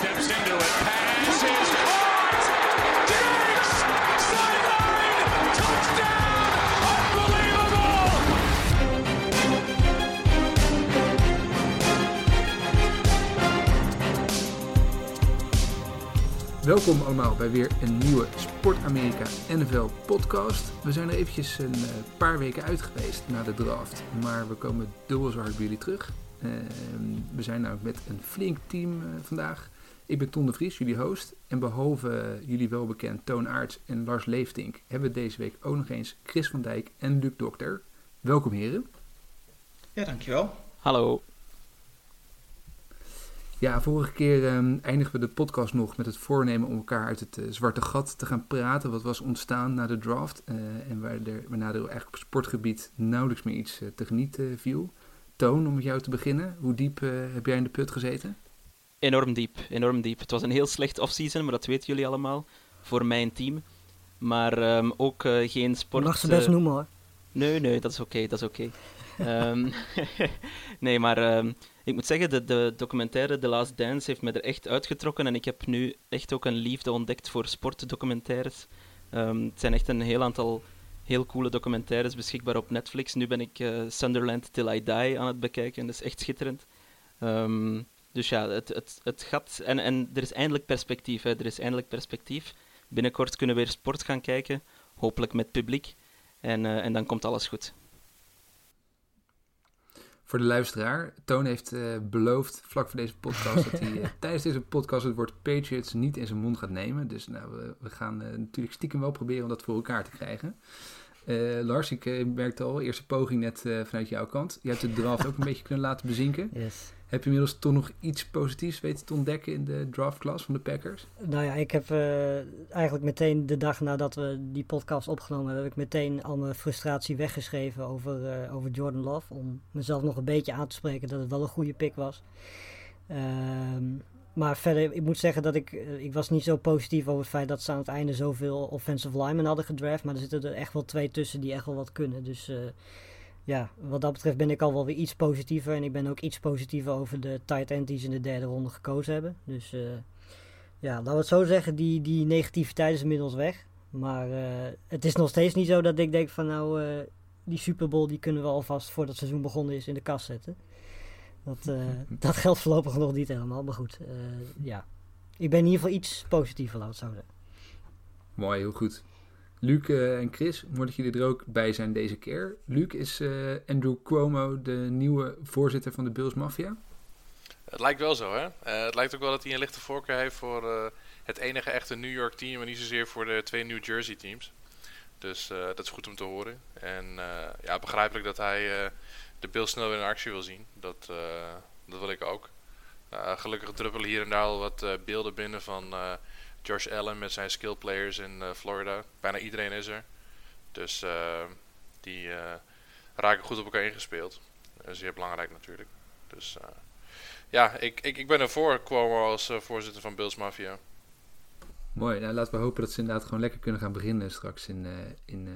steps into it. Pass is caught. Diggs! Sideline! Touchdown! Unbelievable! Welkom allemaal bij weer een nieuwe Sport Amerika NFL podcast. We zijn er eventjes een eh, paar weken uit geweest na de draft, maar we komen dubbel zo hard bij jullie terug. Ehm, we zijn namelijk met een flink team eh, vandaag. Ik ben Ton de Vries, jullie host. En behalve jullie welbekend Toon Aarts en Lars Leeftink, hebben we deze week ook nog eens Chris van Dijk en Luc Dokter. Welkom heren. Ja, dankjewel. Hallo. Ja, vorige keer ehm, eindigden we de podcast nog met het voornemen om elkaar uit het eh, zwarte gat te gaan praten. Wat was ontstaan na de draft. eh, en waar er, waarna er eigenlijk op sportgebied nauwelijks meer iets eh, te genieten viel. Toon, om met jou te beginnen. Hoe diep heb jij in de put gezeten? Enorm diep, enorm diep. Het was een heel slecht offseason, maar dat weten jullie allemaal. Voor mijn team. Maar ehm, ook eh, geen Je sport... mag ze best eh, noemen hoor. Nee, nee, dat is oké, dat is oké. Ehm, nee, maar ehm, ik moet zeggen, de, de documentaire The Last Dance heeft me er echt uitgetrokken. En ik heb nu echt ook een liefde ontdekt voor sportdocumentaires. Het zijn echt een heel aantal heel coole documentaires beschikbaar op Netflix. Nu ben ik eh, Sunderland Till I Die aan het bekijken. Dat is echt schitterend. Ehm, dus ja, het, het, het gat... En, en er is eindelijk perspectief. Hè. Er is eindelijk perspectief. Binnenkort kunnen we weer sport gaan kijken. Hopelijk met publiek. En, eh, en dan komt alles goed. Voor de luisteraar, Toon heeft eh, beloofd vlak voor deze podcast dat hij eh, tijdens deze podcast het woord Patriots niet in zijn mond gaat nemen. Dus nou, we, we gaan eh, natuurlijk stiekem wel proberen om dat voor elkaar te krijgen. Eh, Lars, ik merkte al, eerste poging net eh, vanuit jouw kant. Je hebt de draft ook een beetje kunnen laten bezinken. Yes. Heb je inmiddels toch nog iets positiefs weten te ontdekken in de draftklas van de Packers? Nou ja, ik heb eh, eigenlijk meteen de dag nadat we die podcast opgenomen hebben, heb ik meteen al mijn frustratie weggeschreven over, eh, over Jordan Love. Om mezelf nog een beetje aan te spreken dat het wel een goede pick was. Ehm, maar verder, ik moet zeggen dat ik, eh, ik was niet zo positief over het feit dat ze aan het einde zoveel offensive linemen hadden gedraft. Maar er zitten er echt wel twee tussen die echt wel wat kunnen. Dus ja, wat dat betreft ben ik al wel weer iets positiever. En ik ben ook iets positiever over de tight end die ze in de derde ronde gekozen hebben. Dus eh, ja, laten we het zo zeggen, die, die negativiteit is inmiddels weg. Maar eh, het is nog steeds niet zo dat ik denk van nou, eh, die Super Bowl die kunnen we alvast voordat het seizoen begonnen is in de kast zetten. Dat, dat geldt voorlopig nog niet helemaal, maar goed. ja, ik ben in ieder geval iets positiever, laat het zo zeggen. Mooi, heel goed. Luc eh, en Chris, dat jullie er ook bij zijn deze keer. Luc, is eh, Andrew Cuomo de nieuwe voorzitter van de Bills Mafia? Het lijkt wel zo, hè? Eh, het lijkt ook wel dat hij een lichte voorkeur heeft voor het enige echte New York team en niet zozeer voor de twee New Jersey teams. Dus dat is goed om te horen. En ja, begrijpelijk dat hij de Bills snel weer in actie wil zien. Dat, dat wil ik ook. Nou, gelukkig druppelen hier en daar al wat beelden binnen van Josh Allen met zijn skill players in eh, Florida. Bijna iedereen is er. Dus eh, die eh, raken goed op elkaar ingespeeld. Zeer belangrijk natuurlijk. Dus ja, ik, ik, ik ben ervoor als voorzitter van Bills Mafia. Mooi, nou, laten we hopen dat ze inderdaad gewoon lekker kunnen gaan beginnen straks in, in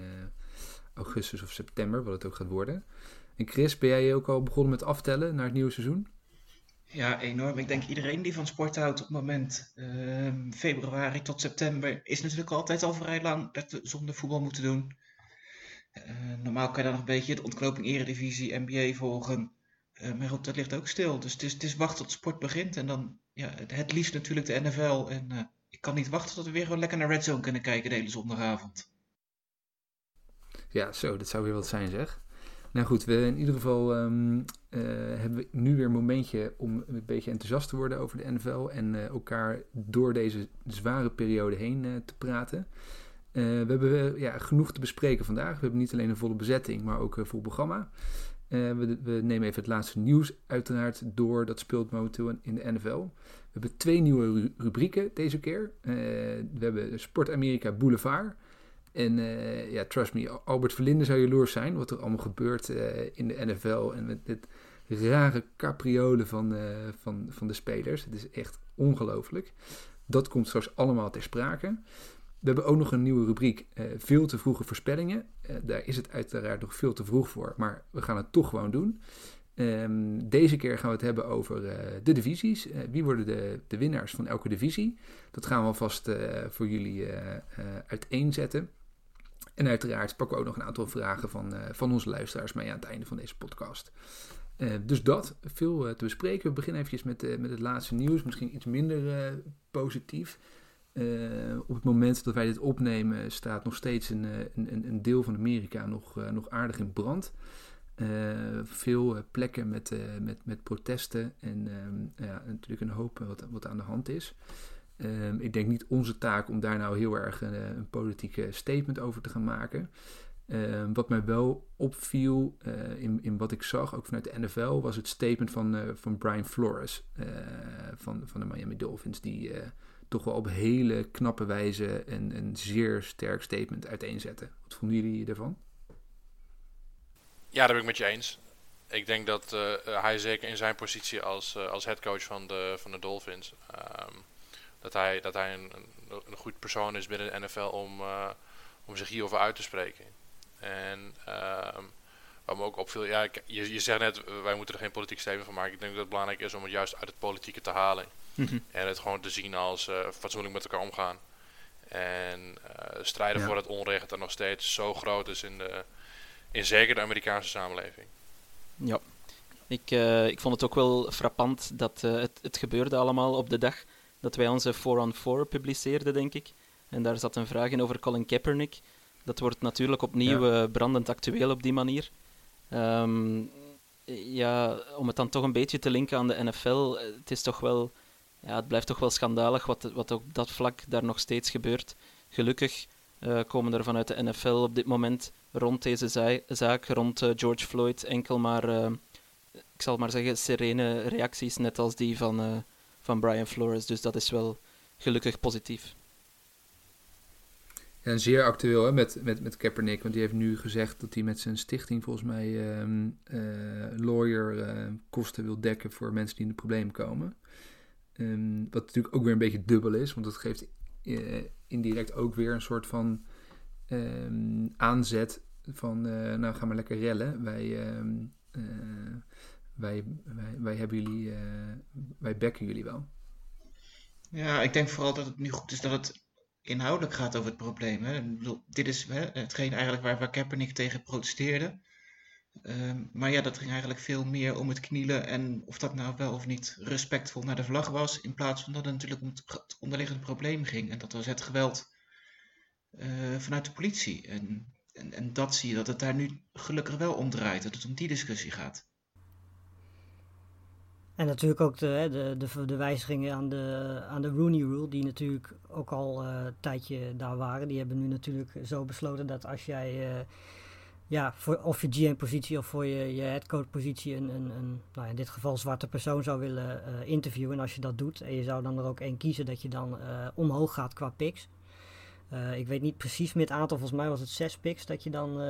augustus of september, wat het ook gaat worden. En Chris, ben jij ook al begonnen met aftellen naar het nieuwe seizoen? Ja, enorm. Ik denk iedereen die van sport houdt op het moment ehm, februari tot september is natuurlijk altijd al vrij lang dat we zonder voetbal moeten doen. Eh, normaal kan je dan nog een beetje de ontknoping Eredivisie, NBA volgen. Eh, maar goed, dat ligt ook stil. Dus het is, het is wachten tot sport begint en dan ja, het, het liefst natuurlijk de NFL. En eh, ik kan niet wachten tot we weer gewoon lekker naar Red Zone kunnen kijken de hele zondagavond. Ja, zo, dat zou weer wat zijn zeg. Nou goed, we in ieder geval ehm, eh, hebben we nu weer een momentje om een beetje enthousiast te worden over de NFL en eh, elkaar door deze zware periode heen eh, te praten. We hebben ja, genoeg te bespreken vandaag. We hebben niet alleen een volle bezetting, maar ook een vol programma. We, we nemen even het laatste nieuws uiteraard door. Dat speelt momenteel in- de NFL. We hebben twee nieuwe ru- rubrieken deze keer. We hebben Sport Amerika Boulevard. En eh, ja, trust me, Albert Verlinde zou jaloers zijn wat er allemaal gebeurt eh, in de NFL. En met dit rare capriolen van, eh, van, van de spelers. Het is echt ongelooflijk. Dat komt straks allemaal ter sprake. We hebben ook nog een nieuwe rubriek, veel te vroege voorspellingen. Daar is het uiteraard nog veel te vroeg voor, maar we gaan het toch gewoon doen. Ehm, deze keer gaan we het hebben over de divisies. Wie worden de, de winnaars van elke divisie? Dat gaan we alvast voor jullie uiteenzetten. En uiteraard pakken we ook nog een aantal vragen van, van onze luisteraars mee aan het einde van deze podcast. dus dat, veel te bespreken. We beginnen eventjes met, met het laatste nieuws. Misschien iets minder positief. op het moment dat wij dit opnemen staat nog steeds een, een, een deel van Amerika nog, nog aardig in brand. Veel plekken met, met, met protesten en um, ja, natuurlijk een hoop wat, wat aan de hand is. Um, ik denk niet onze taak om daar nou heel erg een, een politieke statement over te gaan maken. Um, wat mij wel opviel uh, in, in wat ik zag, ook vanuit de NFL, was het statement van, van Brian Flores van, van de Miami Dolphins. Die toch wel op hele knappe wijze een, een zeer sterk statement uiteenzette. Wat vonden jullie ervan? Ja, daar ben ik met je eens. Ik denk dat hij zeker in zijn positie als, als headcoach van de, van de Dolphins, um, dat hij, dat hij een, een, goed persoon is binnen de NFL om, uh, om zich hierover uit te spreken. En um, wat me ook opviel, ja, je, je zegt net, wij moeten er geen politiek statement van maken. Ik denk dat het belangrijk is om het juist uit het politieke te halen. Mm -hmm. En het gewoon te zien als fatsoenlijk met elkaar omgaan. En strijden ja. voor het onrecht dat nog steeds zo groot is in de, in zeker de Amerikaanse samenleving. Ja, ik, uh, ik vond het ook wel frappant dat uh, het, het gebeurde allemaal op de dag dat wij onze 4-on-4 publiceerden, denk ik. En daar zat een vraag in over Colin Kaepernick. Dat wordt natuurlijk opnieuw ja. uh, brandend actueel op die manier. Um, ja, om het dan toch een beetje te linken aan de NFL, het is toch wel... Ja, het blijft toch wel schandalig wat, wat op dat vlak daar nog steeds gebeurt. Gelukkig komen er vanuit de NFL op dit moment rond deze zaak, rond uh, George Floyd, enkel maar, uh, ik zal maar zeggen, serene reacties, net als die van, van Brian Flores. Dus dat is wel gelukkig positief. En zeer actueel hè, met, met, met Kaepernick, want die heeft nu gezegd dat hij met zijn stichting volgens mij um, lawyer kosten wil dekken voor mensen die in de probleem komen. Um, wat natuurlijk ook weer een beetje dubbel is, want dat geeft indirect ook weer een soort van um, aanzet van, nou ga maar lekker rellen. Wij, wij, wij, hebben jullie, uh, wij bekken jullie wel. Ja, ik denk vooral dat het nu goed is dat het inhoudelijk gaat over het probleem. Hè. Bedoel, dit is hè, hetgeen eigenlijk waar, waar Kaepernick tegen protesteerde. Um, maar ja, dat ging eigenlijk veel meer om het knielen en of dat nou wel of niet respectvol naar de vlag was. In plaats van dat het natuurlijk om het onderliggende probleem ging. En dat was het geweld uh, vanuit de politie. En, en, en, dat zie je dat het daar nu gelukkig wel om draait, dat het om die discussie gaat. En natuurlijk ook de, de, de, wijzigingen aan de, aan de Rooney Rule, die natuurlijk ook al uh, een tijdje daar waren. Die hebben nu natuurlijk zo besloten dat als jij, uh, ja, voor, of je GM-positie of voor je, je headcoach-positie een, een, een, nou in dit geval zwarte persoon zou willen uh, interviewen. En als je dat doet en je zou dan er ook één kiezen, dat je dan omhoog gaat qua picks. Ik weet niet precies met aantal, volgens mij was het 6 picks dat je dan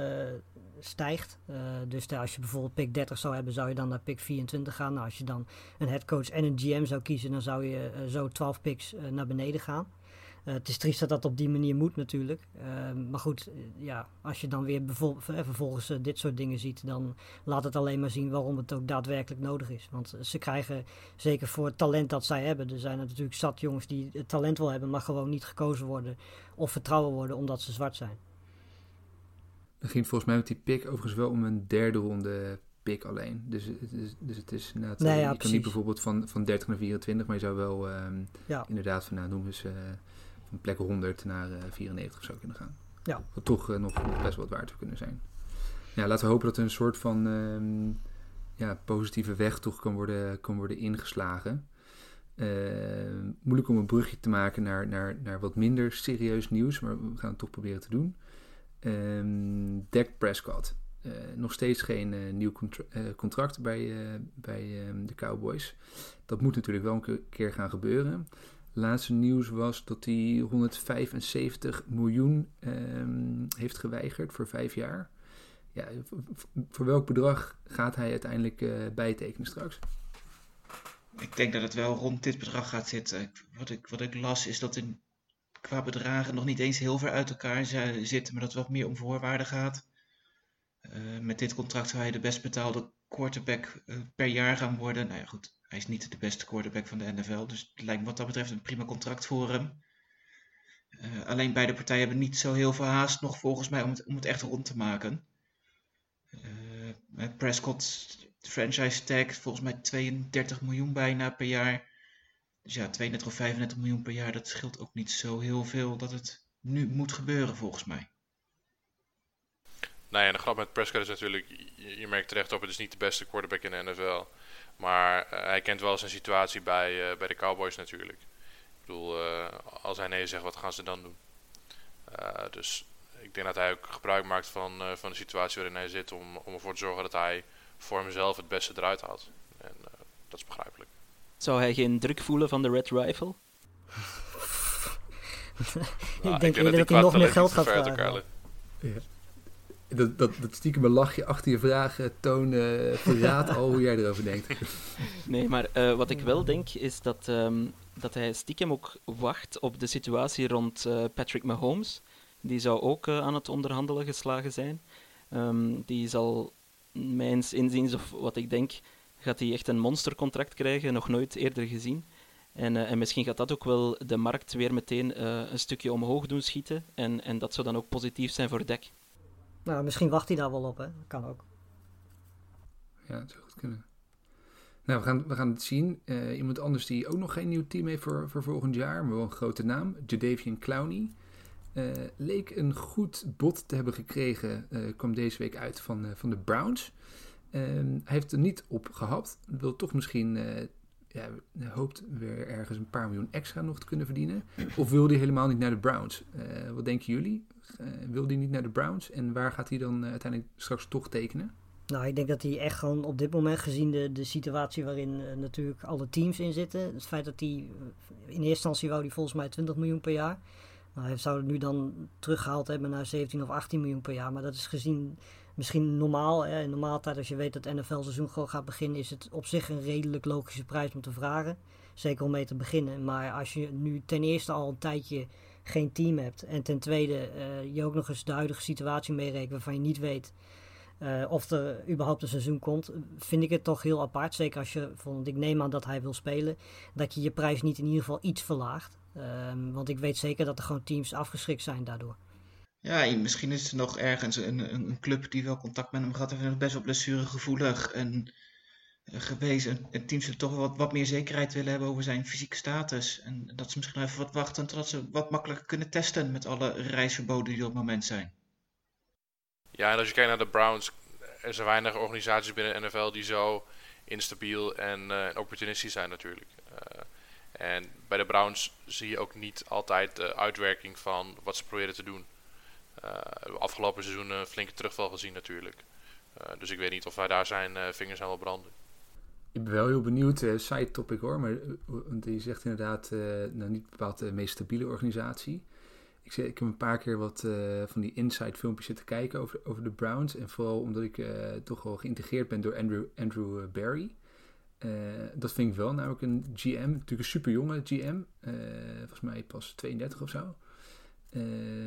stijgt. Uh, dus als je bijvoorbeeld pick 30 zou hebben, zou je dan naar pick 24 gaan. Nou, als je dan een headcoach en een GM zou kiezen, dan zou je zo 12 picks naar beneden gaan. Het is triest dat dat op die manier moet natuurlijk. Uh, maar goed, ja, als je dan weer vervolgens uh, dit soort dingen ziet, dan laat het alleen maar zien waarom het ook daadwerkelijk nodig is. Want ze krijgen, zeker voor het talent dat zij hebben, er zijn natuurlijk zat jongens die het talent wel hebben, maar gewoon niet gekozen worden of vertrouwen worden omdat ze zwart zijn. Het ging volgens mij met die pick overigens wel om een derde ronde pick alleen. Dus, dus, dus het is inderdaad, nee, ja, je precies. kan niet bijvoorbeeld van, van 30 naar 24, maar je zou wel um, ja. inderdaad van, nou noemen ze van plek 100 naar uh, 94 zou kunnen gaan. Ja. Wat toch uh, nog, nog, best wat waard zou kunnen zijn. Ja, laten we hopen dat er een soort van um, ja, positieve weg toch kan worden, kan worden ingeslagen. Uh, moeilijk om een brugje te maken naar, naar, naar wat minder serieus nieuws, maar we gaan het toch proberen te doen. Um, Prescott. Uh, nog steeds geen uh, nieuw contra contract bij, bij um, de Cowboys. Dat moet natuurlijk wel een keer gaan gebeuren. Laatste nieuws was dat hij 175 miljoen um, heeft geweigerd voor vijf jaar. Ja, voor welk bedrag gaat hij uiteindelijk bijtekenen straks? Ik denk dat het wel rond dit bedrag gaat zitten. Wat ik, wat ik las is dat in, qua bedragen nog niet eens heel ver uit elkaar zitten, maar dat het wat meer om voorwaarden gaat. Uh, met dit contract zou hij de best betaalde quarterback eh, per jaar gaan worden. Nou ja, goed, hij is niet de beste quarterback van de NFL. Dus het lijkt me wat dat betreft een prima contract voor hem. Uh, alleen beide partijen hebben niet zo heel veel haast nog volgens mij om het, om het echt rond te maken. Uh, Prescott franchise tag volgens mij 32 miljoen bijna per jaar. Dus ja, 32 of 35 miljoen per jaar, dat scheelt ook niet zo heel veel dat het nu moet gebeuren volgens mij. Nou ja, de grap met Prescott is natuurlijk, je, merkt terecht op, het is niet de beste quarterback in de NFL. Maar uh, hij kent wel zijn situatie bij, uh, bij de Cowboys natuurlijk. Ik bedoel, uh, als hij nee zegt, wat gaan ze dan doen? dus ik denk dat hij ook gebruik maakt van, van de situatie waarin hij zit om, om ervoor te zorgen dat hij voor hemzelf het beste eruit haalt. En dat is begrijpelijk. Zou hij geen druk voelen van de Red Rifle? ik denk, ik denk dat hij nog meer geld gaat vragen. Ja. Dat, dat, dat stiekem lachje achter je vragen tonen uh, verraadt al hoe jij erover denkt. Nee, maar uh, wat ik wel denk is dat, um, dat hij stiekem ook wacht op de situatie rond uh, Patrick Mahomes. Die zou ook aan het onderhandelen geslagen zijn. Um, die zal mijns inziens, of wat ik denk, gaat hij echt een monstercontract krijgen, nog nooit eerder gezien. En, uh, en misschien gaat dat ook wel de markt weer meteen uh, een stukje omhoog doen schieten. En, en dat zou dan ook positief zijn voor DEC. Nou, misschien wacht hij daar wel op, hè? Kan ook. Ja, dat zou goed kunnen. Nou, we gaan, we gaan het zien. Uh, iemand anders die ook nog geen nieuw team heeft voor, voor volgend jaar, maar wel een grote naam, Jadavian Clowney. Uh, leek een goed bod te hebben gekregen, uh, kwam deze week uit van, van de Browns. Hij heeft er niet op gehapt. Wil toch misschien ja, hoopt weer ergens een paar miljoen extra nog te kunnen verdienen? Of wil hij helemaal niet naar de Browns? Uh, wat denken jullie? Uh, wil hij niet naar de Browns? En waar gaat hij dan uiteindelijk straks toch tekenen? Nou, ik denk dat hij echt gewoon op dit moment, gezien de, de situatie waarin natuurlijk alle teams in zitten, het feit dat hij in eerste instantie wou hij volgens mij 20 miljoen per jaar. Nou, hij zou het nu dan teruggehaald hebben naar 17 of 18 miljoen per jaar. Maar dat is gezien misschien normaal. Hè, in normaal tijd, als je weet dat het NFL-seizoen gewoon gaat beginnen, is het op zich een redelijk logische prijs om te vragen. Zeker om mee te beginnen. Maar als je nu ten eerste al een tijdje geen team hebt. En ten tweede uh, je ook nog eens de huidige situatie meerekent waarvan je niet weet uh, of er überhaupt een seizoen komt. Vind ik het toch heel apart. Zeker als je, want ik neem aan dat hij wil spelen. Dat je je prijs niet in ieder geval iets verlaagt. Um, want ik weet zeker dat er gewoon teams afgeschrikt zijn daardoor. Ja, misschien is er nog ergens een, een, club die wel contact met hem gehad heeft en best wel blessuregevoelig en uh, geweest. En, teams zullen toch wat, wat meer zekerheid willen hebben over zijn fysieke status. En dat ze misschien even wat wachten totdat ze wat makkelijker kunnen testen met alle reisverboden die er op het moment zijn. Ja, en als je kijkt naar de Browns, er zijn weinig organisaties binnen NFL die zo instabiel en, en opportunistisch zijn natuurlijk. Uh, en bij de Browns zie je ook niet altijd de uitwerking van wat ze proberen te doen. Uh, afgelopen seizoen een flinke terugval gezien natuurlijk. Uh, dus ik weet niet of hij daar zijn vingers aan wil branden. Ik ben wel heel benieuwd, side topic hoor, maar want je zegt inderdaad nou, niet bepaald de meest stabiele organisatie. Ik, ik heb een paar keer wat van die inside filmpjes zitten kijken over, over de Browns. En vooral omdat ik toch wel geïntegreerd ben door Andrew, Andrew Barry. dat vind ik wel, namelijk een GM, natuurlijk een super jonge GM. volgens mij pas 32 of zo.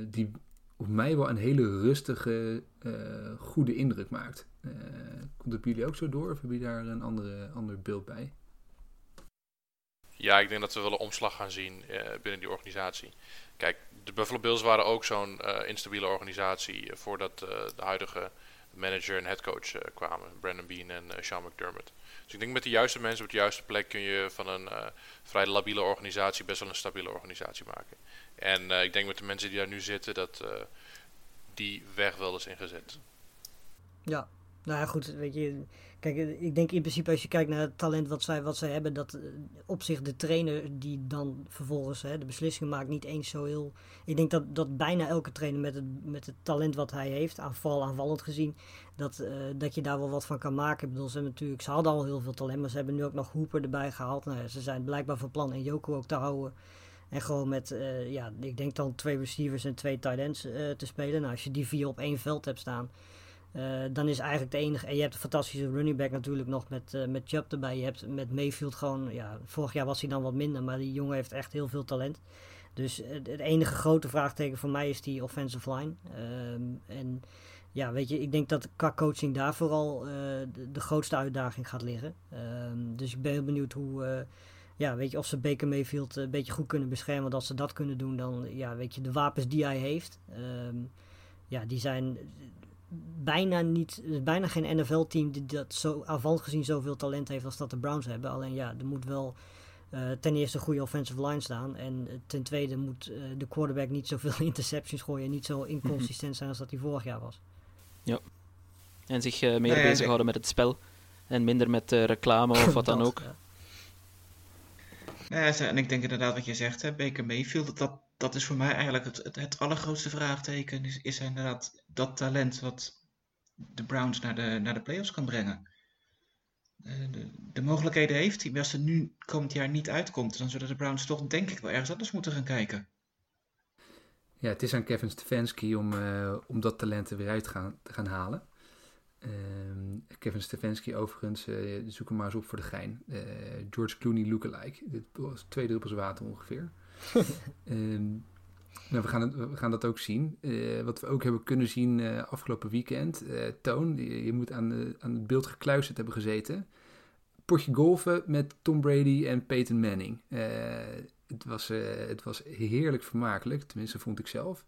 die op mij wel een hele rustige, uh, goede indruk maakt. Uh, komt het bij jullie ook zo door of hebben jullie daar een andere, ander beeld bij? Ja, ik denk dat we wel een omslag gaan zien uh, binnen die organisatie. Kijk, de Buffalo Bills waren ook zo'n instabiele organisatie voordat de huidige manager en headcoach kwamen, Brandon Bean en Sean McDermott. Dus ik denk met de juiste mensen op de juiste plek kun je van een vrij labiele organisatie best wel een stabiele organisatie maken. En ik denk met de mensen die daar nu zitten, dat die weg wel is ingezet. Ja, nou ja, goed, weet je. Kijk, ik denk in principe als je kijkt naar het talent wat zij, wat zij hebben, dat uh, op zich de trainer die dan vervolgens hè, de beslissingen maakt niet eens zo heel... Ik denk dat, dat bijna elke trainer met het, met het talent wat hij heeft, aanval, aanvallend gezien, dat, uh, dat je daar wel wat van kan maken. Ik bedoel, ze, hebben natuurlijk, ze hadden al heel veel talent, maar ze hebben nu ook nog Hooper erbij gehaald. Nou, ze zijn blijkbaar van plan en Joko ook te houden. En gewoon met, ja, ik denk dan twee receivers en twee tight ends te spelen. Nou, als je die vier op één veld hebt staan, uh, dan is eigenlijk de enige... En je hebt een fantastische running back natuurlijk nog met, met Chubb erbij. Je hebt met Mayfield gewoon... Ja, vorig jaar was hij dan wat minder, maar die jongen heeft echt heel veel talent. Dus het enige grote vraagteken voor mij is die offensive line. Um, en ja, weet je, ik denk dat qua coaching daar vooral eh, de, de, grootste uitdaging gaat liggen. Ehm, dus ik ben heel benieuwd hoe, uh, ja, weet je, of ze Baker Mayfield een beetje goed kunnen beschermen. Want als ze dat kunnen doen, dan, ja, weet je, de wapens die hij heeft, um, ja, die zijn bijna niet, bijna geen NFL-team die dat zo avant gezien zoveel talent heeft als dat de Browns hebben. Alleen ja, er moet wel uh, ten eerste een goede offensive line staan. En ten tweede moet uh, de quarterback niet zoveel interceptions gooien en niet zo inconsistent zijn als dat hij vorig jaar was. Ja. En zich uh, meer nee, bezighouden met het spel en minder met reclame of wat dan ook. Ja. Ja, en ik denk inderdaad wat je zegt, hè, Baker Mayfield, dat, dat is voor mij eigenlijk het, het, het allergrootste vraagteken. Is, is inderdaad dat talent wat de Browns naar de, naar de playoffs kan brengen. De, de, de, mogelijkheden heeft hij. Maar als er nu komend jaar niet uitkomt, dan zullen de Browns toch denk ik wel ergens anders moeten gaan kijken. Ja, het is aan Kevin Stefanski om, uh, om dat talent er weer uit gaan, te gaan halen. Uh, Kevin Stefanski overigens, uh, zoek hem maar eens op voor de gein. Uh, George Clooney lookalike. Dit was twee druppels water ongeveer. um, nou, we, gaan we gaan dat ook zien. wat we ook hebben kunnen zien afgelopen weekend. Toon, je, je, moet aan, aan het beeld gekluisterd hebben gezeten. Potje golfen met Tom Brady en Peyton Manning. het, was, het was heerlijk vermakelijk, tenminste vond ik zelf.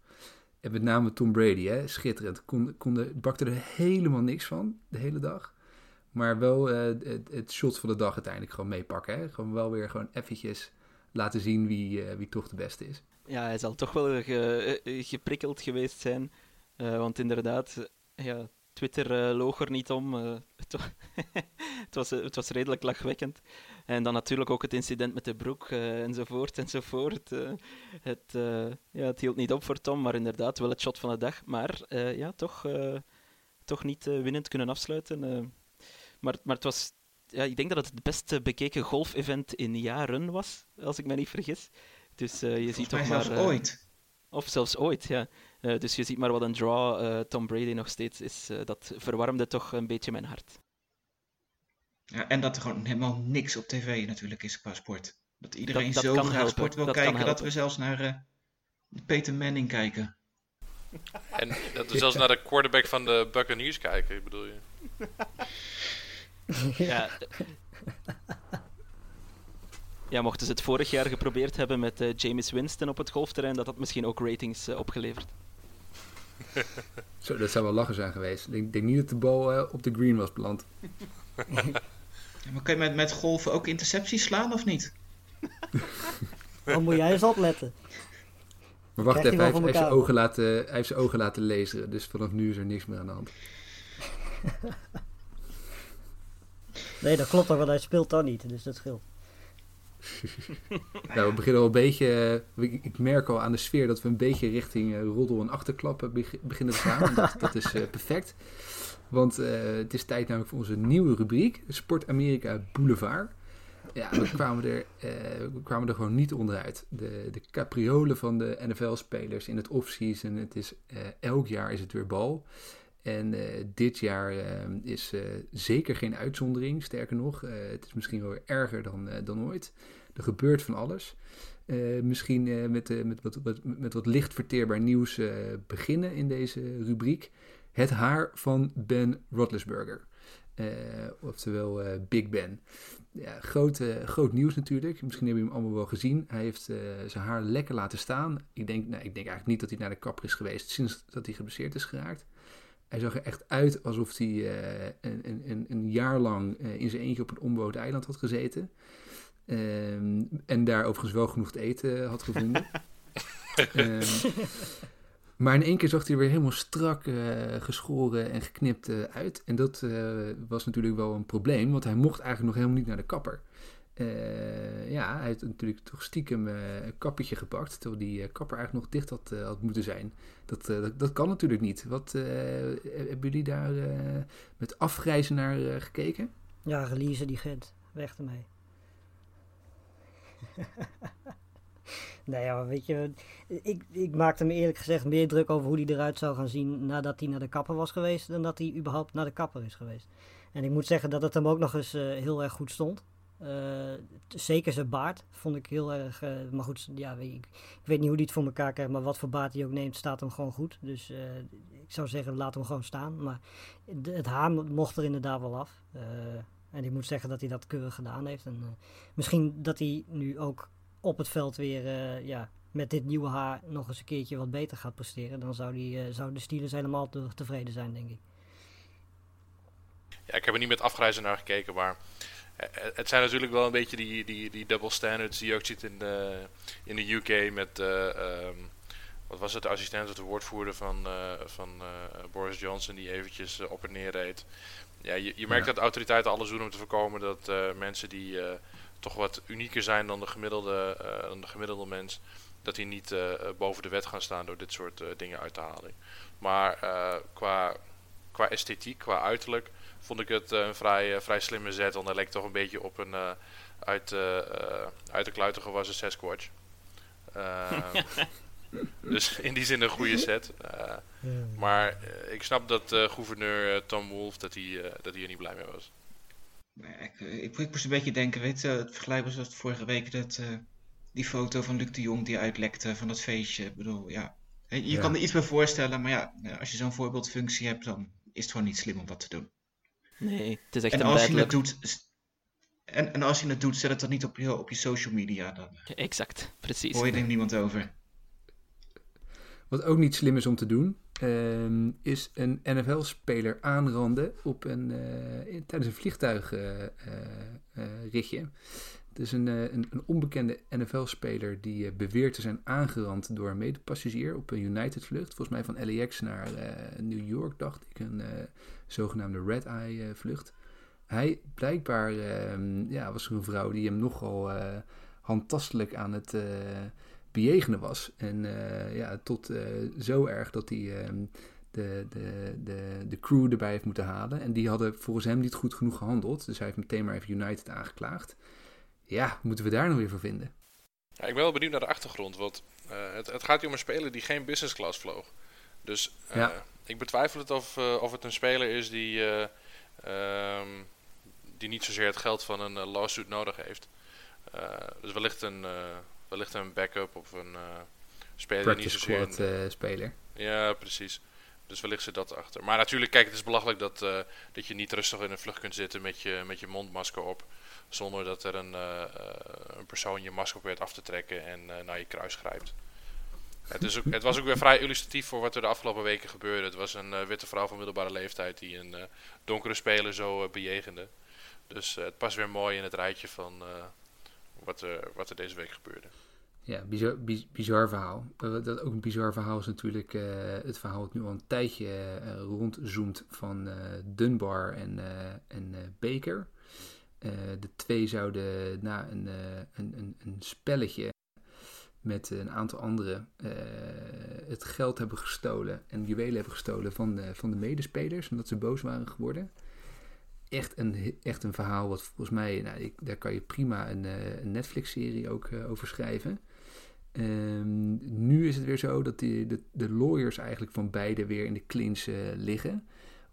En met name Tom Brady, hè, schitterend. Kon, kon bakte er helemaal niks van de hele dag. Maar wel het, het, shot van de dag uiteindelijk gewoon meepakken. Gewoon wel weer gewoon eventjes laten zien wie, wie toch de beste is. Ja, hij zal toch wel ge, geprikkeld geweest zijn. Uh, want inderdaad, ja, Twitter loog er niet om. het, het, was, het was redelijk lachwekkend. En dan natuurlijk ook het incident met de broek uh, enzovoort enzovoort. Uh, het, uh, ja, het hield niet op voor Tom, maar inderdaad wel het shot van de dag. Maar ja, toch, toch niet winnend kunnen afsluiten. maar, maar het was, ja, ik denk dat het het beste bekeken golfevent in jaren was, als ik me niet vergis. Dus je ziet toch maar... zelfs ooit. Of zelfs ooit, ja. dus je ziet maar wat een draw Tom Brady nog steeds is. dat verwarmde toch een beetje mijn hart. Ja, en dat er gewoon helemaal niks op tv natuurlijk is qua sport. Dat iedereen dat, dat zo graag sport wil kijken dat we zelfs naar uh, Peter Manning kijken. En dat we zelfs naar de quarterback van de Buccaneers kijken, bedoel je? ja. Ja, mochten ze het vorig jaar geprobeerd hebben met uh, James Winston op het golfterrein, dat had misschien ook ratings uh, opgeleverd. Zo, dat zou wel lachen zijn geweest. Ik denk, denk niet dat de bal op de green was beland. maar kan je met, met golven ook intercepties slaan of niet? Dan moet jij eens opletten. Maar wacht even, hij heeft, heeft, zijn ogen laten, hij heeft zijn ogen laten lezen. Dus vanaf nu is er niks meer aan de hand. nee, dat klopt toch, want hij speelt dan niet. Dus dat scheelt. nou, we beginnen al een beetje. Uh, ik, merk al aan de sfeer dat we een beetje richting uh, roddel en achterklappen beginnen te gaan. dat, dat, is uh, perfect. Want uh, het is tijd namelijk voor onze nieuwe rubriek, Sport Amerika Boulevard. Ja, we kwamen er, we kwamen er gewoon niet onderuit. De, de capriolen van de NFL-spelers in het offseason. Het is, elk jaar is het weer bal. En dit jaar is zeker geen uitzondering. Sterker nog, het is misschien wel erger dan, dan ooit. Er gebeurt van alles. misschien met, met, wat, met, met wat licht verteerbaar nieuws beginnen in deze rubriek. Het haar van Ben Roethlisberger. Oftewel Big Ben. Ja, groot, groot nieuws natuurlijk. Misschien hebben jullie hem allemaal wel gezien. Hij heeft zijn haar lekker laten staan. Ik denk, nou, ik denk eigenlijk niet dat hij naar de kapper is geweest sinds dat hij geblesseerd is geraakt. Hij zag er echt uit alsof hij een, een, een, jaar lang in zijn eentje op een onbewoond eiland had gezeten. Ehm, en daar overigens wel genoeg te eten had gevonden. um, Maar in één keer zag hij er weer helemaal strak uh, geschoren en geknipt uh, uit. En dat uh, was natuurlijk wel een probleem, want hij mocht eigenlijk nog helemaal niet naar de kapper. Ja, hij heeft natuurlijk toch stiekem een kappetje gepakt, terwijl die kapper eigenlijk nog dicht had, had moeten zijn. Dat, dat, dat, kan natuurlijk niet. Wat hebben jullie daar met afgrijzen naar gekeken? Ja, release die Gent. Weg ermee. Nee, ja, weet je, ik, ik maakte me eerlijk gezegd meer druk over hoe hij eruit zou gaan zien nadat hij naar de kapper was geweest, dan dat hij überhaupt naar de kapper is geweest. En ik moet zeggen dat het hem ook nog eens uh, heel erg goed stond. Eh, zeker zijn baard vond ik heel erg. eh, maar goed, ja, ik, ik weet niet hoe hij het voor elkaar krijgt. Maar wat voor baard hij ook neemt, staat hem gewoon goed. Dus eh, ik zou zeggen, laat hem gewoon staan. Maar het haar mo- mocht er inderdaad wel af. En ik moet zeggen dat hij dat keurig gedaan heeft. En, misschien dat hij nu ook op het veld weer ja, met dit nieuwe haar nog eens een keertje wat beter gaat presteren. Dan zou, die, zouden de Steelers helemaal te- tevreden zijn, denk ik. Ja, ik heb er niet met afgrijzen naar gekeken, maar het zijn natuurlijk wel een beetje die, die, die double standards die je ook ziet in de, in de UK met, eh, ehm, wat was het, de assistent of de woordvoerder van, eh, van eh, Boris Johnson die eventjes eh, op en neer reed. Ja, je, je merkt Ja. dat autoriteiten alles doen om te voorkomen dat eh, mensen die eh, toch wat unieker zijn dan de gemiddelde, eh, dan de gemiddelde mens, dat die niet eh, eh, boven de wet gaan staan door dit soort eh, dingen uit te halen. Maar eh, qua, qua esthetiek, qua uiterlijk, vond ik het eh, een vrij, eh, vrij slimme zet. Want hij leek toch een beetje op een eh, uit, uit de kluiten gewassen Sasquatch. Dus in die zin een goede set. Eh, maar ik snap dat eh, gouverneur Tom Wolf dat hij, eh, dat hij er niet blij mee was. Ik, ik, ik moest een beetje denken, weet je, het vergelijk was dat vorige week dat eh, die foto van Luc de Jong die uitlekte van dat feestje. Ik bedoel, ja, je je Ja. kan er iets bij voorstellen, maar ja, als je zo'n voorbeeldfunctie hebt, dan is het gewoon niet slim om dat te doen. Nee, het is echt En een als je het doet, en, en als je het doet, zet het dan niet op je, op je social media, dan Exact, precies. hoor je er niemand over. Wat ook niet slim is om te doen, ehm, is een NFL-speler aanranden op een, eh, in- tijdens een vliegtuigritje. het is een, eh, een, een onbekende NFL-speler die eh, beweert te zijn aangerand door een medepassagier op een United-vlucht. Volgens mij van LAX naar eh, New York, dacht ik. Een eh, zogenaamde red-eye-vlucht. Hij blijkbaar ehm, ja, was er een vrouw die hem nogal eh, handtastelijk aan het eh, bejegenen was. En eh, ja, tot eh, zo erg dat hij ehm, de, de, de, de crew erbij heeft moeten halen. En die hadden volgens hem niet goed genoeg gehandeld. Dus hij heeft meteen maar even United aangeklaagd. Ja, moeten we daar nou weer voor vinden? Ja, ik ben wel benieuwd naar de achtergrond, want eh, het, het gaat hier om een speler die geen business class vloog. Dus eh, Ja. Ik betwijfel het of, eh, of het een speler is die, eh, ehm, die niet zozeer het geld van een eh, lawsuit nodig heeft. Dus wellicht een, wellicht een backup of een speler die niet zozeer... een- speler. ja, precies. Dus wellicht zit dat achter. Maar natuurlijk, kijk, het is belachelijk dat, dat je niet rustig in een vlucht kunt zitten met je, met je mondmasker op. Zonder dat er een, een persoon je masker probeert af te trekken en naar je kruis grijpt. Het, is ook, het was ook weer vrij illustratief voor wat er de afgelopen weken gebeurde. Het was een eh, witte vrouw van middelbare leeftijd die een eh, donkere speler zo eh, bejegende. Dus het past weer mooi in het rijtje van wat, er, wat er deze week gebeurde. Ja, bizar, bi- bizar verhaal. Dat ook een bizar verhaal is natuurlijk het verhaal dat nu al een tijdje rondzoomt van Dunbar en, en Baker. De twee zouden na een, een, een, een spelletje met een aantal anderen eh, het geld hebben gestolen en juwelen hebben gestolen van de, van de medespelers, omdat ze boos waren geworden. Echt een, echt een verhaal wat volgens mij, nou, ik, daar kan je prima een, eh, Netflix-serie ook eh, over schrijven. Ehm, nu is het weer zo dat die, de, de lawyers eigenlijk van beide weer in de clinch liggen.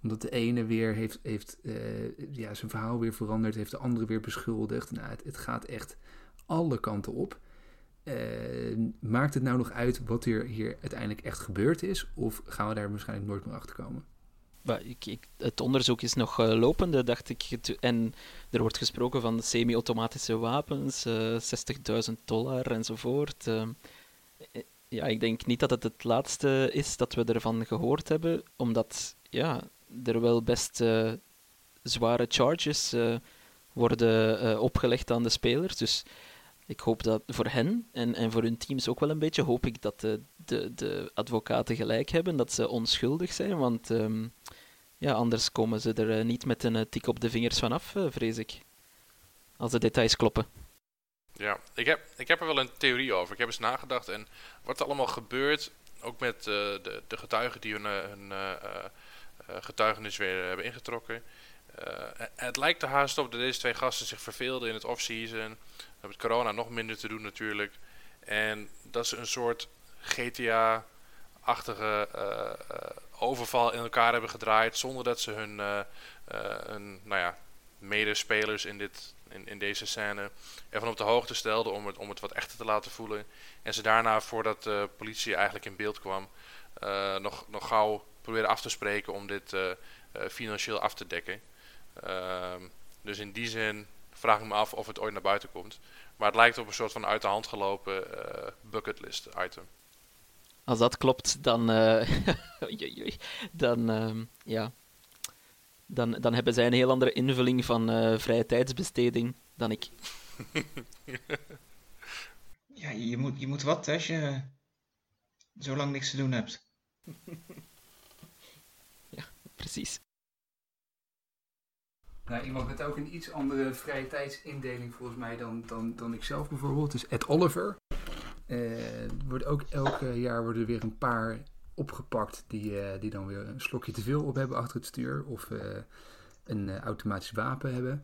Omdat de ene weer heeft, heeft ja, zijn verhaal weer veranderd, heeft de andere weer beschuldigd. Nou, het gaat echt alle kanten op. Eh, maakt het nou nog uit wat er hier uiteindelijk echt gebeurd is? Of gaan we daar waarschijnlijk nooit meer achter komen? Ik, het onderzoek is nog eh, lopende, dacht ik. En er wordt gesproken van semi-automatische wapens, eh 60.000 dollar enzovoort. Ehm, eh, ja, ik denk niet dat het het laatste is dat we ervan gehoord hebben, omdat ja, er wel best eh, zware charges eh, worden eh, opgelegd aan de spelers. Dus ik hoop dat voor hen en, en voor hun teams ook wel een beetje, hoop ik dat de, de, de advocaten gelijk hebben, dat ze onschuldig zijn, want ehm, ja, anders komen ze er eh, niet met een eh, tik op de vingers vanaf, eh, vrees ik. Als de details kloppen. Ja, ik heb, ik heb er wel een theorie over. Ik heb eens nagedacht en wat er allemaal gebeurt, ook met de, de getuigen die hun, hun getuigenis weer hebben ingetrokken. Eh, het lijkt er haast op dat deze twee gasten zich verveelden in het off-season. Met corona nog minder te doen natuurlijk. En dat ze een soort GTA-achtige eh, eh, overval in elkaar hebben gedraaid zonder dat ze hun, nou ja, medespelers in, dit, in, in deze scène ervan op de hoogte stelde om het, om het wat echter te laten voelen. En ze daarna, voordat de politie eigenlijk in beeld kwam, nog, nog gauw probeerde af te spreken om dit financieel af te dekken. Ehm, dus in die zin vraag ik me af of het ooit naar buiten komt. Maar het lijkt op een soort van uit de hand gelopen uh, bucketlist item. Als dat klopt, dan, uh, dan, uh, ja. dan, dan hebben zij een heel andere invulling van uh, vrije tijdsbesteding dan ik. ja, je moet, je moet wat als je zo lang niks te doen hebt. ja, precies. Nou, iemand met ook een iets andere vrije tijdsindeling volgens mij dan, dan, dan ik zelf bijvoorbeeld. Dus Ed Oliver. Uh, wordt ook elk jaar worden er weer een paar opgepakt die, uh, die dan weer een slokje te veel op hebben achter het stuur. Of uh, een automatisch wapen hebben.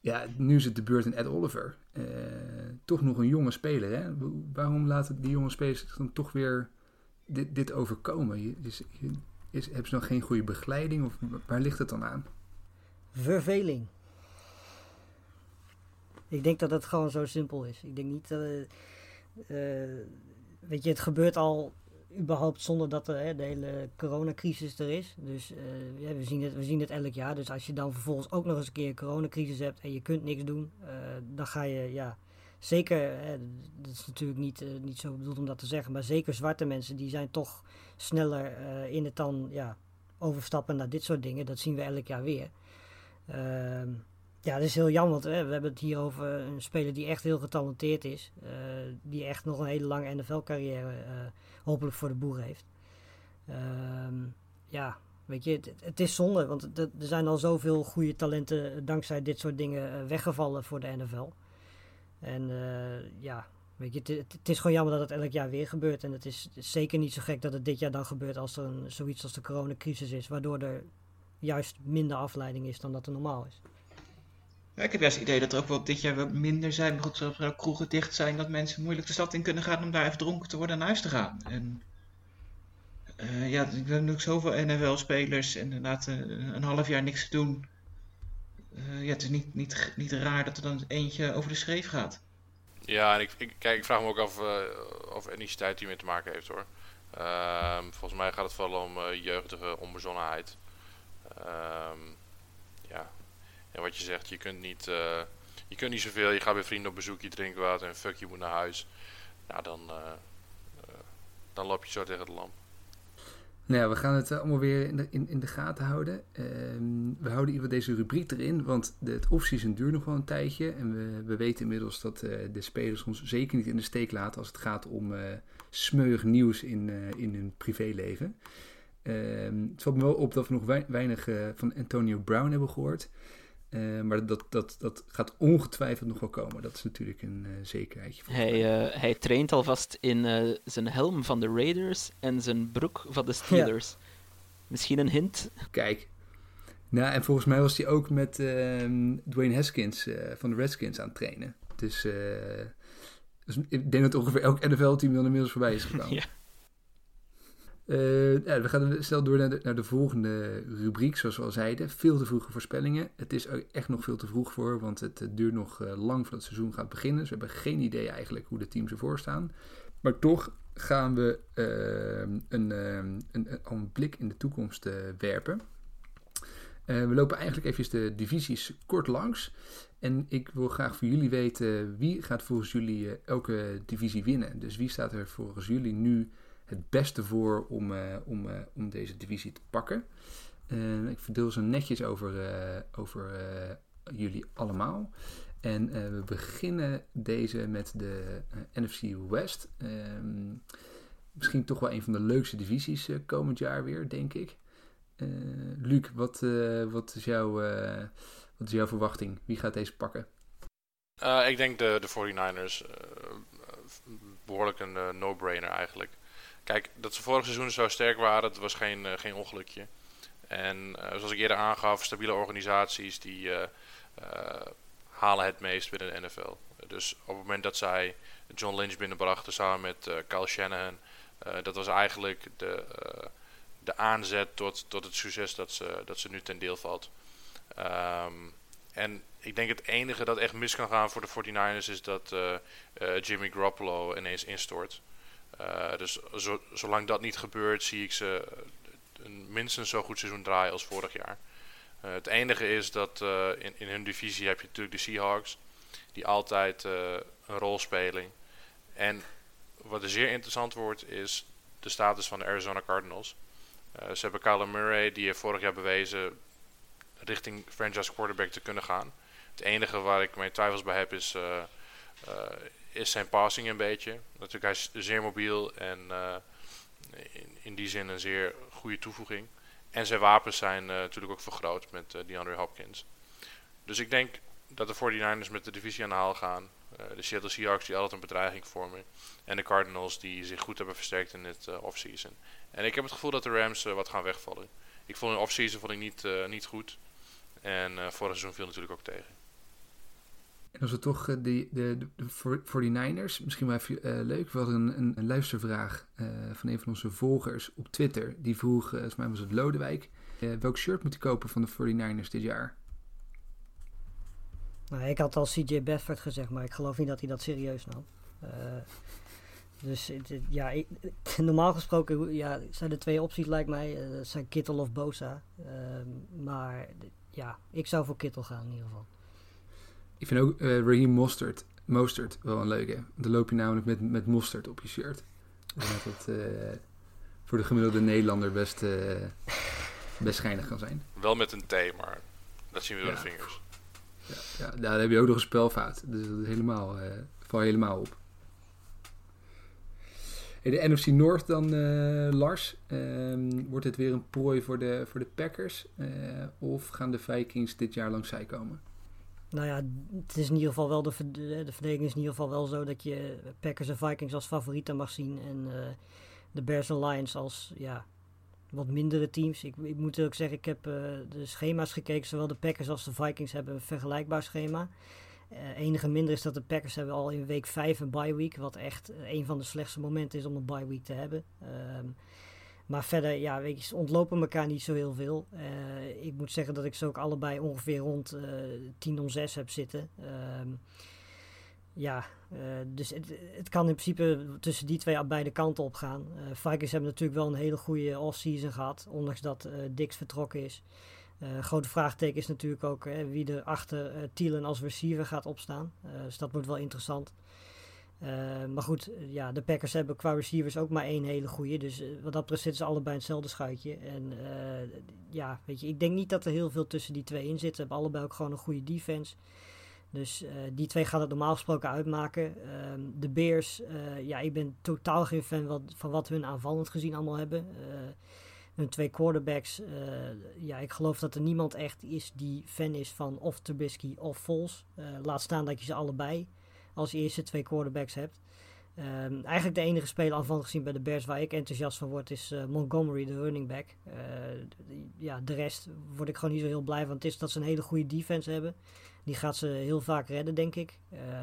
Ja, nu is het de beurt aan Ed Oliver. toch nog een jonge speler. Hè? Waarom laten die jonge spelers dan toch weer dit, dit overkomen? Is, is, hebben ze nog geen goede begeleiding? Of waar ligt het dan aan? Verveling. Ik denk dat het gewoon zo simpel is. Ik denk niet dat. Uh, weet je, het gebeurt al überhaupt zonder dat er, hè, de hele coronacrisis er is. Dus uh, ja, we, zien het, we zien het elk jaar. Dus als je dan vervolgens ook nog eens een keer een coronacrisis hebt en je kunt niks doen, dan ga je, ja, zeker, hè, dat is natuurlijk niet, niet zo bedoeld om dat te zeggen, maar zeker zwarte mensen, die zijn toch sneller in het dan, ja, overstappen naar dit soort dingen. Dat zien we elk jaar weer. Ehm, ja, dat is heel jammer, want hè, we hebben het hier over een speler die echt heel getalenteerd is. Uh, die echt nog een hele lange NFL-carrière eh, hopelijk voor de boer heeft. Ehm, ja, weet je, het, het is zonde, want er zijn al zoveel goede talenten dankzij dit soort dingen weggevallen voor de NFL. En ja, weet je, het, het, is gewoon jammer dat het elk jaar weer gebeurt. En het is zeker niet zo gek dat het dit jaar dan gebeurt als er zoiets als de coronacrisis is, waardoor er juist minder afleiding is dan dat er normaal is. Ja, ik heb juist het idee dat er ook wel dit jaar wat minder zijn. Maar goed, zoals er kroegen dicht zijn, dat mensen moeilijk de stad in kunnen gaan om daar even dronken te worden en naar huis te gaan. En uh, ja, ik heb natuurlijk zoveel NFL-spelers en inderdaad uh, een half jaar niks te doen. Uh, ja, het is niet, niet, niet raar dat er dan eentje over de schreef gaat. Ja, en ik, ik, kijk, ik vraag me ook af of etniciteit hiermee te maken heeft hoor. Ehm, volgens mij gaat het vooral om jeugdige onbezonnenheid. Um, ja. En wat je zegt, je kunt niet, uh, je kunt niet zoveel. Je gaat bij vrienden op bezoek, je drinkt wat en fuck, je moet naar huis. Nou, dan, uh, uh, dan loop je zo tegen de lamp. Nou ja, we gaan het allemaal weer in de, in, in de gaten houden. Um, we houden even deze rubriek erin, want de, het offseason duurt nog wel een tijdje. En we, we weten inmiddels dat de spelers ons zeker niet in de steek laten als het gaat om smeuig nieuws in, in hun privéleven. Ehm, het valt me wel op dat we nog weinig uh, van Antonio Brown hebben gehoord. Uh, maar dat, dat, dat gaat ongetwijfeld nog wel komen. Dat is natuurlijk een uh, zekerheidje. Hij, hij traint alvast in zijn helm van de Raiders en zijn broek van de Steelers. Ja. Misschien een hint? Kijk. Nou, en volgens mij was hij ook met ehm, Dwayne Haskins van de Redskins aan het trainen. Dus, dus ik denk dat ongeveer elk NFL-team dan inmiddels voorbij is gekomen. ja. Uh, ja, we gaan snel door naar de, naar de, volgende rubriek, zoals we al zeiden. Veel te vroege voorspellingen. Het is echt nog veel te vroeg voor, want het, het duurt nog uh, lang voordat het seizoen gaat beginnen. Dus we hebben geen idee eigenlijk hoe de teams ervoor staan. Maar toch gaan we uh, een, een, een, een, blik in de toekomst werpen. we lopen eigenlijk even de divisies kort langs. En ik wil graag voor jullie weten wie gaat volgens jullie elke divisie winnen. Dus wie staat er volgens jullie nu het beste voor om, uh, om, uh, om deze divisie te pakken. Uh, ik verdeel ze netjes over, over jullie allemaal. En we beginnen deze met de NFC West. Ehm, misschien toch wel een van de leukste divisies komend jaar weer, denk ik. Luc, wat, wat, is jouw, wat is jouw verwachting? Wie gaat deze pakken? ik denk de, de 49ers. behoorlijk een no-brainer eigenlijk. Kijk, dat ze vorig seizoen zo sterk waren, dat was geen, uh, geen ongelukje. En uh, zoals ik eerder aangaf, stabiele organisaties die uh, halen het meest binnen de NFL. Dus op het moment dat zij John Lynch binnenbrachten samen met Kyle Shanahan, dat was eigenlijk de, de aanzet tot, tot het succes dat ze, dat ze nu ten deel valt. Ehm, en ik denk het enige dat echt mis kan gaan voor de 49ers is dat eh, eh, Jimmy Garoppolo ineens instort. Eh, dus zo, zolang dat niet gebeurt, zie ik ze een minstens zo goed seizoen draaien als vorig jaar. het enige is dat in, in hun divisie heb je natuurlijk de Seahawks, die altijd een rol spelen. En wat er zeer interessant wordt, is de status van de Arizona Cardinals. ze hebben Kyler Murray, die heeft vorig jaar bewezen richting franchise quarterback te kunnen gaan. Het enige waar ik mijn twijfels bij heb is, is zijn passing een beetje. Natuurlijk, hij is zeer mobiel en uh, in, in, die zin een zeer goede toevoeging. En zijn wapens zijn natuurlijk ook vergroot met DeAndre Hopkins. Dus ik denk dat de 49ers met de divisie aan de haal gaan. de Seattle Seahawks die altijd een bedreiging vormen. En de Cardinals die zich goed hebben versterkt in dit offseason. En ik heb het gevoel dat de Rams wat gaan wegvallen. Ik vond hun offseason vond ik niet, niet goed. En vorig seizoen viel natuurlijk ook tegen. En als we toch uh, de, de, de 49ers, misschien wel even uh, leuk. We hadden een, een, luistervraag uh, van een van onze volgers op Twitter. Die vroeg, volgens mij was het Lodewijk, welk shirt moet ik kopen van de 49ers dit jaar? Nou, ik had al CJ Bedford gezegd, maar ik geloof niet dat hij dat serieus nam. dus ja, normaal gesproken ja, zijn er twee opties lijkt mij. zijn Kittel of Bosa. Ehm, maar ja, ik zou voor Kittel gaan in ieder geval. Ik vind ook uh, Raheem Mostert, Mostert wel een leuke. Dan loop je namelijk met, met mosterd op je shirt. Dat het uh, voor de gemiddelde Nederlander best, uh, best schijnig kan zijn. Wel met een T, maar dat zien we door ja. de vingers. Ja, ja, daar heb je ook nog een spelfout. Dus dat is helemaal, val je helemaal op. In de NFC North dan, Lars. Um, wordt het weer een prooi voor de, voor de Packers? of gaan de Vikings dit jaar langs zij komen? Nou ja, het is in ieder geval wel de, de verdediging is in ieder geval wel zo dat je Packers en Vikings als favorieten mag zien. En uh, de Bears en Lions als ja, wat mindere teams. Ik, ik moet ook zeggen, ik heb uh, de schema's gekeken. Zowel de Packers als de Vikings hebben een vergelijkbaar schema. Uh, enige minder is dat de Packers hebben al in week 5 een bye week. Wat echt een van de slechtste momenten is om een bye week te hebben. Um, maar verder, ja, weet je, ontlopen elkaar niet zo heel veel. Uh, ik moet zeggen dat ik ze ook allebei ongeveer rond uh, 10 om 6 heb zitten. Uh, ja, uh, dus het, het, kan in principe tussen die twee aan beide kanten op gaan. Vikings hebben natuurlijk wel een hele goede off-season gehad, ondanks dat Dix vertrokken is. grote vraagteken is natuurlijk ook wie er achter Thielen als receiver gaat opstaan. dus dat wordt wel interessant. Uh, maar goed, ja, de Packers hebben qua receivers ook maar één hele goede. Dus uh, wat dat betreft zitten ze allebei hetzelfde schuitje. En ja, weet je, ik denk niet dat er heel veel tussen die twee in zit. Ze hebben allebei ook gewoon een goede defense. Dus die twee gaan het normaal gesproken uitmaken. Ehm, de Bears, ja, ik ben totaal geen fan wat, van wat hun aanvallend gezien allemaal hebben. hun twee quarterbacks, ja, ik geloof dat er niemand echt is die fan is van of Trubisky of Vols. laat staan dat je ze allebei als je eerste twee quarterbacks hebt. Um, eigenlijk de enige speler aanvallend gezien bij de Bears waar ik enthousiast van word is uh, Montgomery, de running back. Uh, ja, de rest word ik gewoon niet zo heel blij van. Het is dat ze een hele goede defense hebben. Die gaat ze heel vaak redden, denk ik.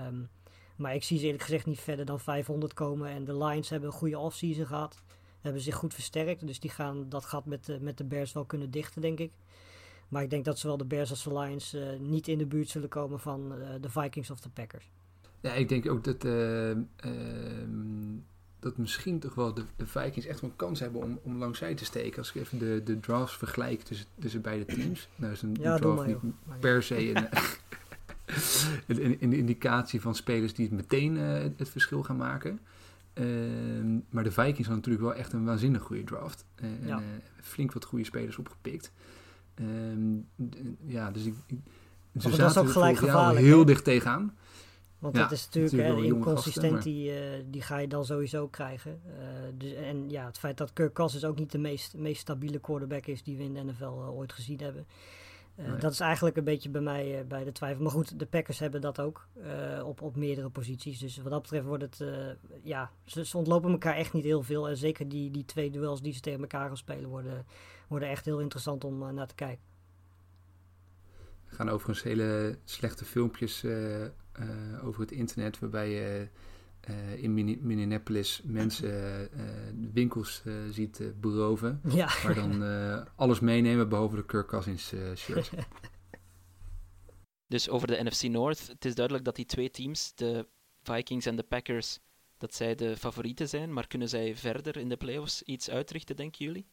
Um, maar ik zie ze eerlijk gezegd niet verder dan 500 komen. En de Lions hebben een goede offseason gehad. Hebben zich goed versterkt. Dus die gaan dat gat met, uh, met de Bears wel kunnen dichten, denk ik. Maar ik denk dat zowel de Bears als de Lions niet in de buurt zullen komen van de Vikings of de Packers. Ja, ik denk ook dat, uh, uh, dat misschien toch wel de, de, Vikings echt wel een kans hebben om, om langzij te steken. Als ik even de, de drafts vergelijk tussen, tussen beide teams. Nou is een ja, draft niet per se een, een, een, indicatie van spelers die het meteen uh, het verschil gaan maken. Ehm, maar de Vikings hadden natuurlijk wel echt een waanzinnig goede draft. En ja. flink wat goede spelers opgepikt. Um, ja, dus ik, ik ze zaten ook gelijk heel dicht tegenaan. Want dat is natuurlijk, natuurlijk hè, inconsistent, die, uh, die ga je dan sowieso krijgen. Uh, dus, en ja, het feit dat Kirk Cousins ook niet de meest, meest stabiele quarterback is die we in de NFL uh, ooit gezien hebben. Nee. Dat is eigenlijk een beetje bij mij bij de twijfel. Maar goed, de Packers hebben dat ook op, op meerdere posities. Dus wat dat betreft wordt het, ja, ze, ze, ontlopen elkaar echt niet heel veel. En zeker die, die twee duels die ze tegen elkaar gaan spelen worden, worden echt heel interessant om naar te kijken. Er gaan overigens hele slechte filmpjes uh, over het internet, waarbij je uh, in Minneapolis mensen winkels ziet beroven. Ja. Maar dan alles meenemen behalve de Kirk Cousins shirt. Dus over de NFC North, het is duidelijk dat die twee teams, de Vikings en de Packers, dat zij de favorieten zijn. Maar kunnen zij verder in de playoffs iets uitrichten, denken jullie?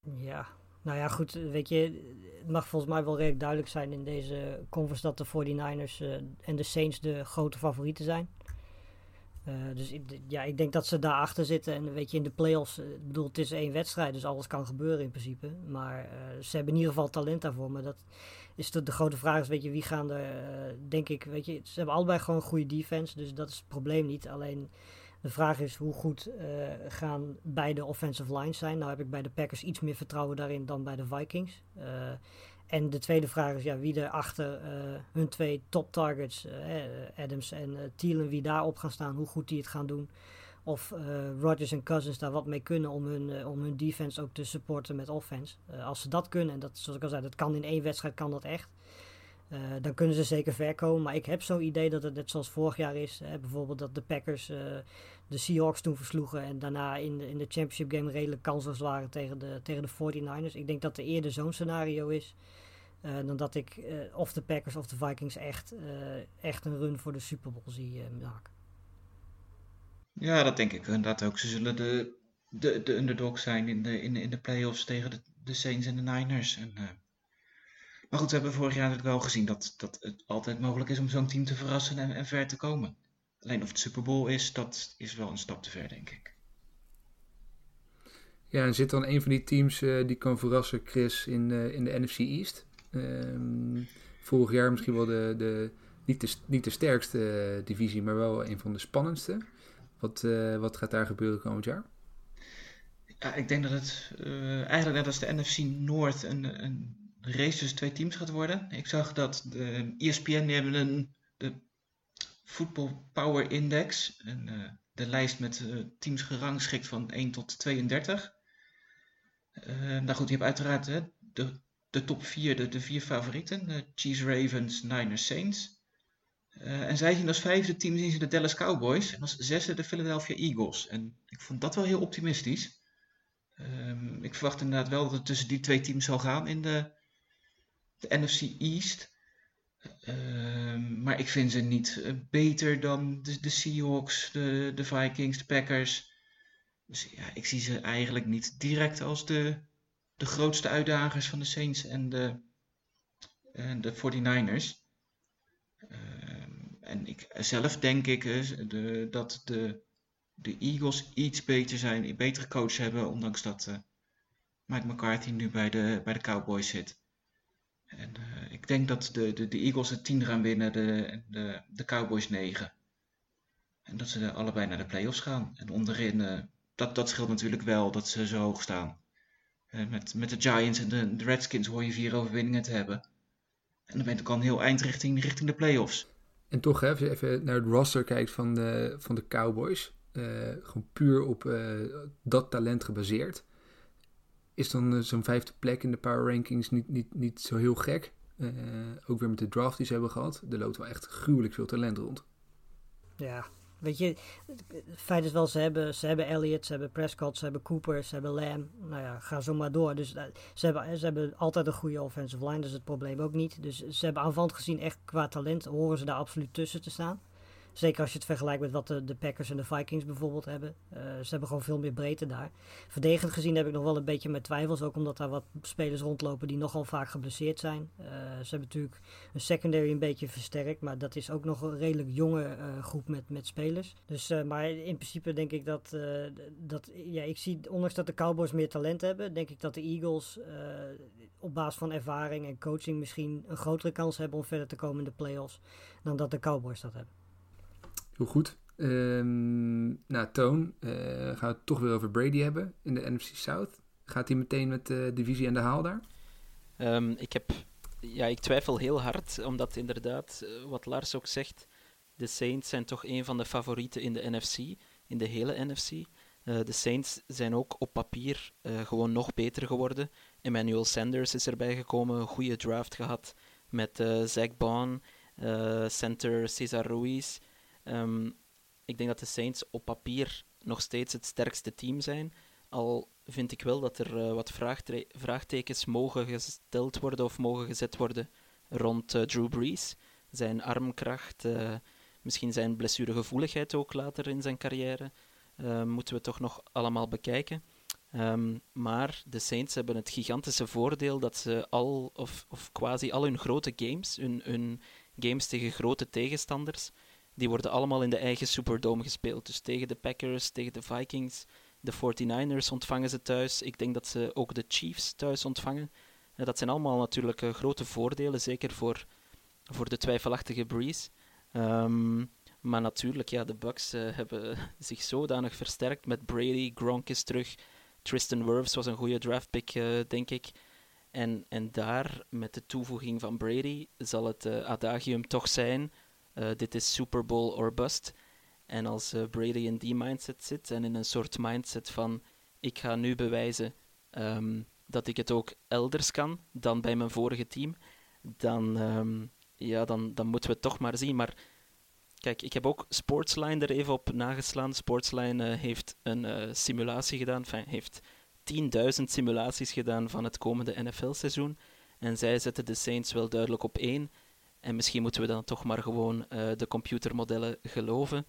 Ja, nou ja, goed. Weet je, het mag volgens mij wel redelijk duidelijk zijn in deze conference dat de 49ers uh, en de Saints de grote favorieten zijn. Uh, dus ja, ik denk dat ze daarachter zitten. En weet je, in de playoffs, uh, ik bedoel, het is één wedstrijd, dus alles kan gebeuren in principe. Maar ze hebben in ieder geval talent daarvoor. Maar dat is de, de grote vraag is, weet je, wie gaan er, denk ik, weet je, ze hebben allebei gewoon goede defense. Dus dat is het probleem niet. Alleen de vraag is hoe goed uh, gaan beide offensive lines zijn. Nou heb ik bij de Packers iets meer vertrouwen daarin dan bij de Vikings. Uh, en de tweede vraag is ja, wie er achter uh, hun twee top targets, Adams en Thielen, wie daarop gaan staan, hoe goed die het gaan doen. Of Rodgers en Cousins daar wat mee kunnen om hun, om hun defense ook te supporten met offense. als ze dat kunnen, en dat, zoals ik al zei, dat kan in één wedstrijd, kan dat echt. Uh, dan kunnen ze zeker ver komen. Maar ik heb zo'n idee dat het net zoals vorig jaar is. Hè, bijvoorbeeld dat de Packers uh, de Seahawks toen versloegen. En daarna in de, in de championship game redelijk kansloos waren tegen de, tegen de 49ers. Ik denk dat er eerder zo'n scenario is. Uh, dan dat ik of de Packers of de Vikings echt, echt een run voor de Super Bowl zie maken. Ja, dat denk ik inderdaad ook. Ze zullen de, de, de underdog zijn in de, in, in de playoffs tegen de, de Saints en de Niners. En, maar goed, we hebben vorig jaar natuurlijk wel gezien dat, dat het altijd mogelijk is om zo'n team te verrassen en, en ver te komen. Alleen of het Super Bowl is, dat is wel een stap te ver, denk ik. Ja, en zit dan een van die teams uh, die kan verrassen, Chris, in, uh, in de NFC East? Um, vorig jaar misschien wel de, de, niet, de, niet de sterkste uh, divisie, maar wel een van de spannendste. Wat, wat gaat daar gebeuren komend jaar? Ja, ik denk dat het eigenlijk net als de NFC Noord een, een race tussen twee teams gaat worden. Ik zag dat de ESPN die hebben een de Football Power Index, uh, de lijst met uh, teams gerangschikt van 1 tot 32. Uh, nou goed, je hebt uiteraard hè, de, de top 4, de, de vier favorieten, Chiefs, Ravens, Niners, Saints. en zij zien als vijfde team zien ze de Dallas Cowboys en als zesde de Philadelphia Eagles. En ik vond dat wel heel optimistisch. Um, ik verwacht inderdaad wel dat het tussen die twee teams zal gaan in de, de NFC East. Um, maar ik vind ze niet uh, beter dan de, Seahawks, de, de Vikings, de Packers. Dus ja, ik zie ze eigenlijk niet direct als de, de grootste uitdagers van de Saints en de, en de 49ers. Um, en ik, zelf denk ik de, dat de, de Eagles iets beter zijn, een betere coach hebben, ondanks dat uh, Mike McCarthy nu bij de, bij de Cowboys zit. En uh, ik denk dat de, de, de Eagles het 10 gaan winnen de, de, de Cowboys 9. En dat ze allebei naar de playoffs gaan. En onderin, uh, dat, dat scheelt natuurlijk wel dat ze zo hoog staan. Uh, met, met de Giants en de, de, Redskins hoor je vier overwinningen te hebben. En dan ben je ook al een heel eind richting, richting de playoffs. En toch, hè, als je even naar het roster kijkt van de, van de Cowboys. gewoon puur op dat talent gebaseerd is dan uh, zo'n vijfde plek in de power rankings niet, niet, niet zo heel gek. Uh, ook weer met de draft die ze hebben gehad. Er loopt wel echt gruwelijk veel talent rond. Ja, weet je, het feit is wel, ze hebben, ze hebben Elliott, ze hebben Prescott, ze hebben Cooper, ze hebben Lamb. Nou ja, ga zo maar door. Dus uh, ze, hebben, ze hebben altijd een goede offensive line, dat is het probleem ook niet. Dus ze hebben aanvallend gezien echt qua talent, horen ze daar absoluut tussen te staan. Zeker als je het vergelijkt met wat de, Packers en de Vikings bijvoorbeeld hebben. Uh, ze hebben gewoon veel meer breedte daar. Verdedigend gezien heb ik nog wel een beetje met twijfels. Ook omdat daar wat spelers rondlopen die nogal vaak geblesseerd zijn. Uh, ze hebben natuurlijk een secondary een beetje versterkt. Maar dat is ook nog een redelijk jonge uh, groep met, met spelers. Dus, maar in principe denk ik dat, dat... Ja, ik zie, ondanks dat de Cowboys meer talent hebben... denk ik dat de Eagles op basis van ervaring en coaching... misschien een grotere kans hebben om verder te komen in de playoffs... dan dat de Cowboys dat hebben. Heel goed. Um, nou, Toon, uh, gaan we het toch weer over Brady hebben in de NFC South. Gaat hij meteen met de divisie aan de haal daar? Um, ik, heb, ja, ik twijfel heel hard, omdat inderdaad, uh, wat Lars ook zegt, de Saints zijn toch een van de favorieten in de NFC, in de hele NFC. Uh, de Saints zijn ook op papier gewoon nog beter geworden. Emmanuel Sanders is erbij gekomen, een goede draft gehad met Zach Bond, center Cesar Ruiz. Um, ik denk dat de Saints op papier nog steeds het sterkste team zijn. Al vind ik wel dat er uh, wat vraagtekens mogen gesteld worden of mogen gezet worden rond uh, Drew Brees. zijn armkracht, uh, misschien zijn blessuregevoeligheid ook later in zijn carrière, moeten we toch nog allemaal bekijken. Um, maar de Saints hebben het gigantische voordeel dat ze al, of, of quasi al hun grote games, hun, hun games tegen grote tegenstanders, die worden allemaal in de eigen Superdome gespeeld. Dus tegen de Packers, tegen de Vikings, de 49ers ontvangen ze thuis. Ik denk dat ze ook de Chiefs thuis ontvangen. En dat zijn allemaal natuurlijk uh, grote voordelen, zeker voor, voor de twijfelachtige Breeze. Um, maar natuurlijk, ja, de Bucks uh, hebben zich zodanig versterkt met Brady, Gronk is terug, Tristan Wirfs was een goede draftpick, uh, denk ik. En, en daar, met de toevoeging van Brady, zal het adagium toch zijn: dit is Super Bowl or bust. En als Brady in die mindset zit en in een soort mindset van: ik ga nu bewijzen um, dat ik het ook elders kan dan bij mijn vorige team, dan, um, ja, dan, dan moeten we het toch maar zien. Maar kijk, ik heb ook Sportsline er even op nageslaan. Sportsline uh, heeft een simulatie gedaan, heeft 10.000 simulaties gedaan van het komende NFL-seizoen. En zij zetten de Saints wel duidelijk op één. En misschien moeten we dan toch maar gewoon uh, de computermodellen geloven.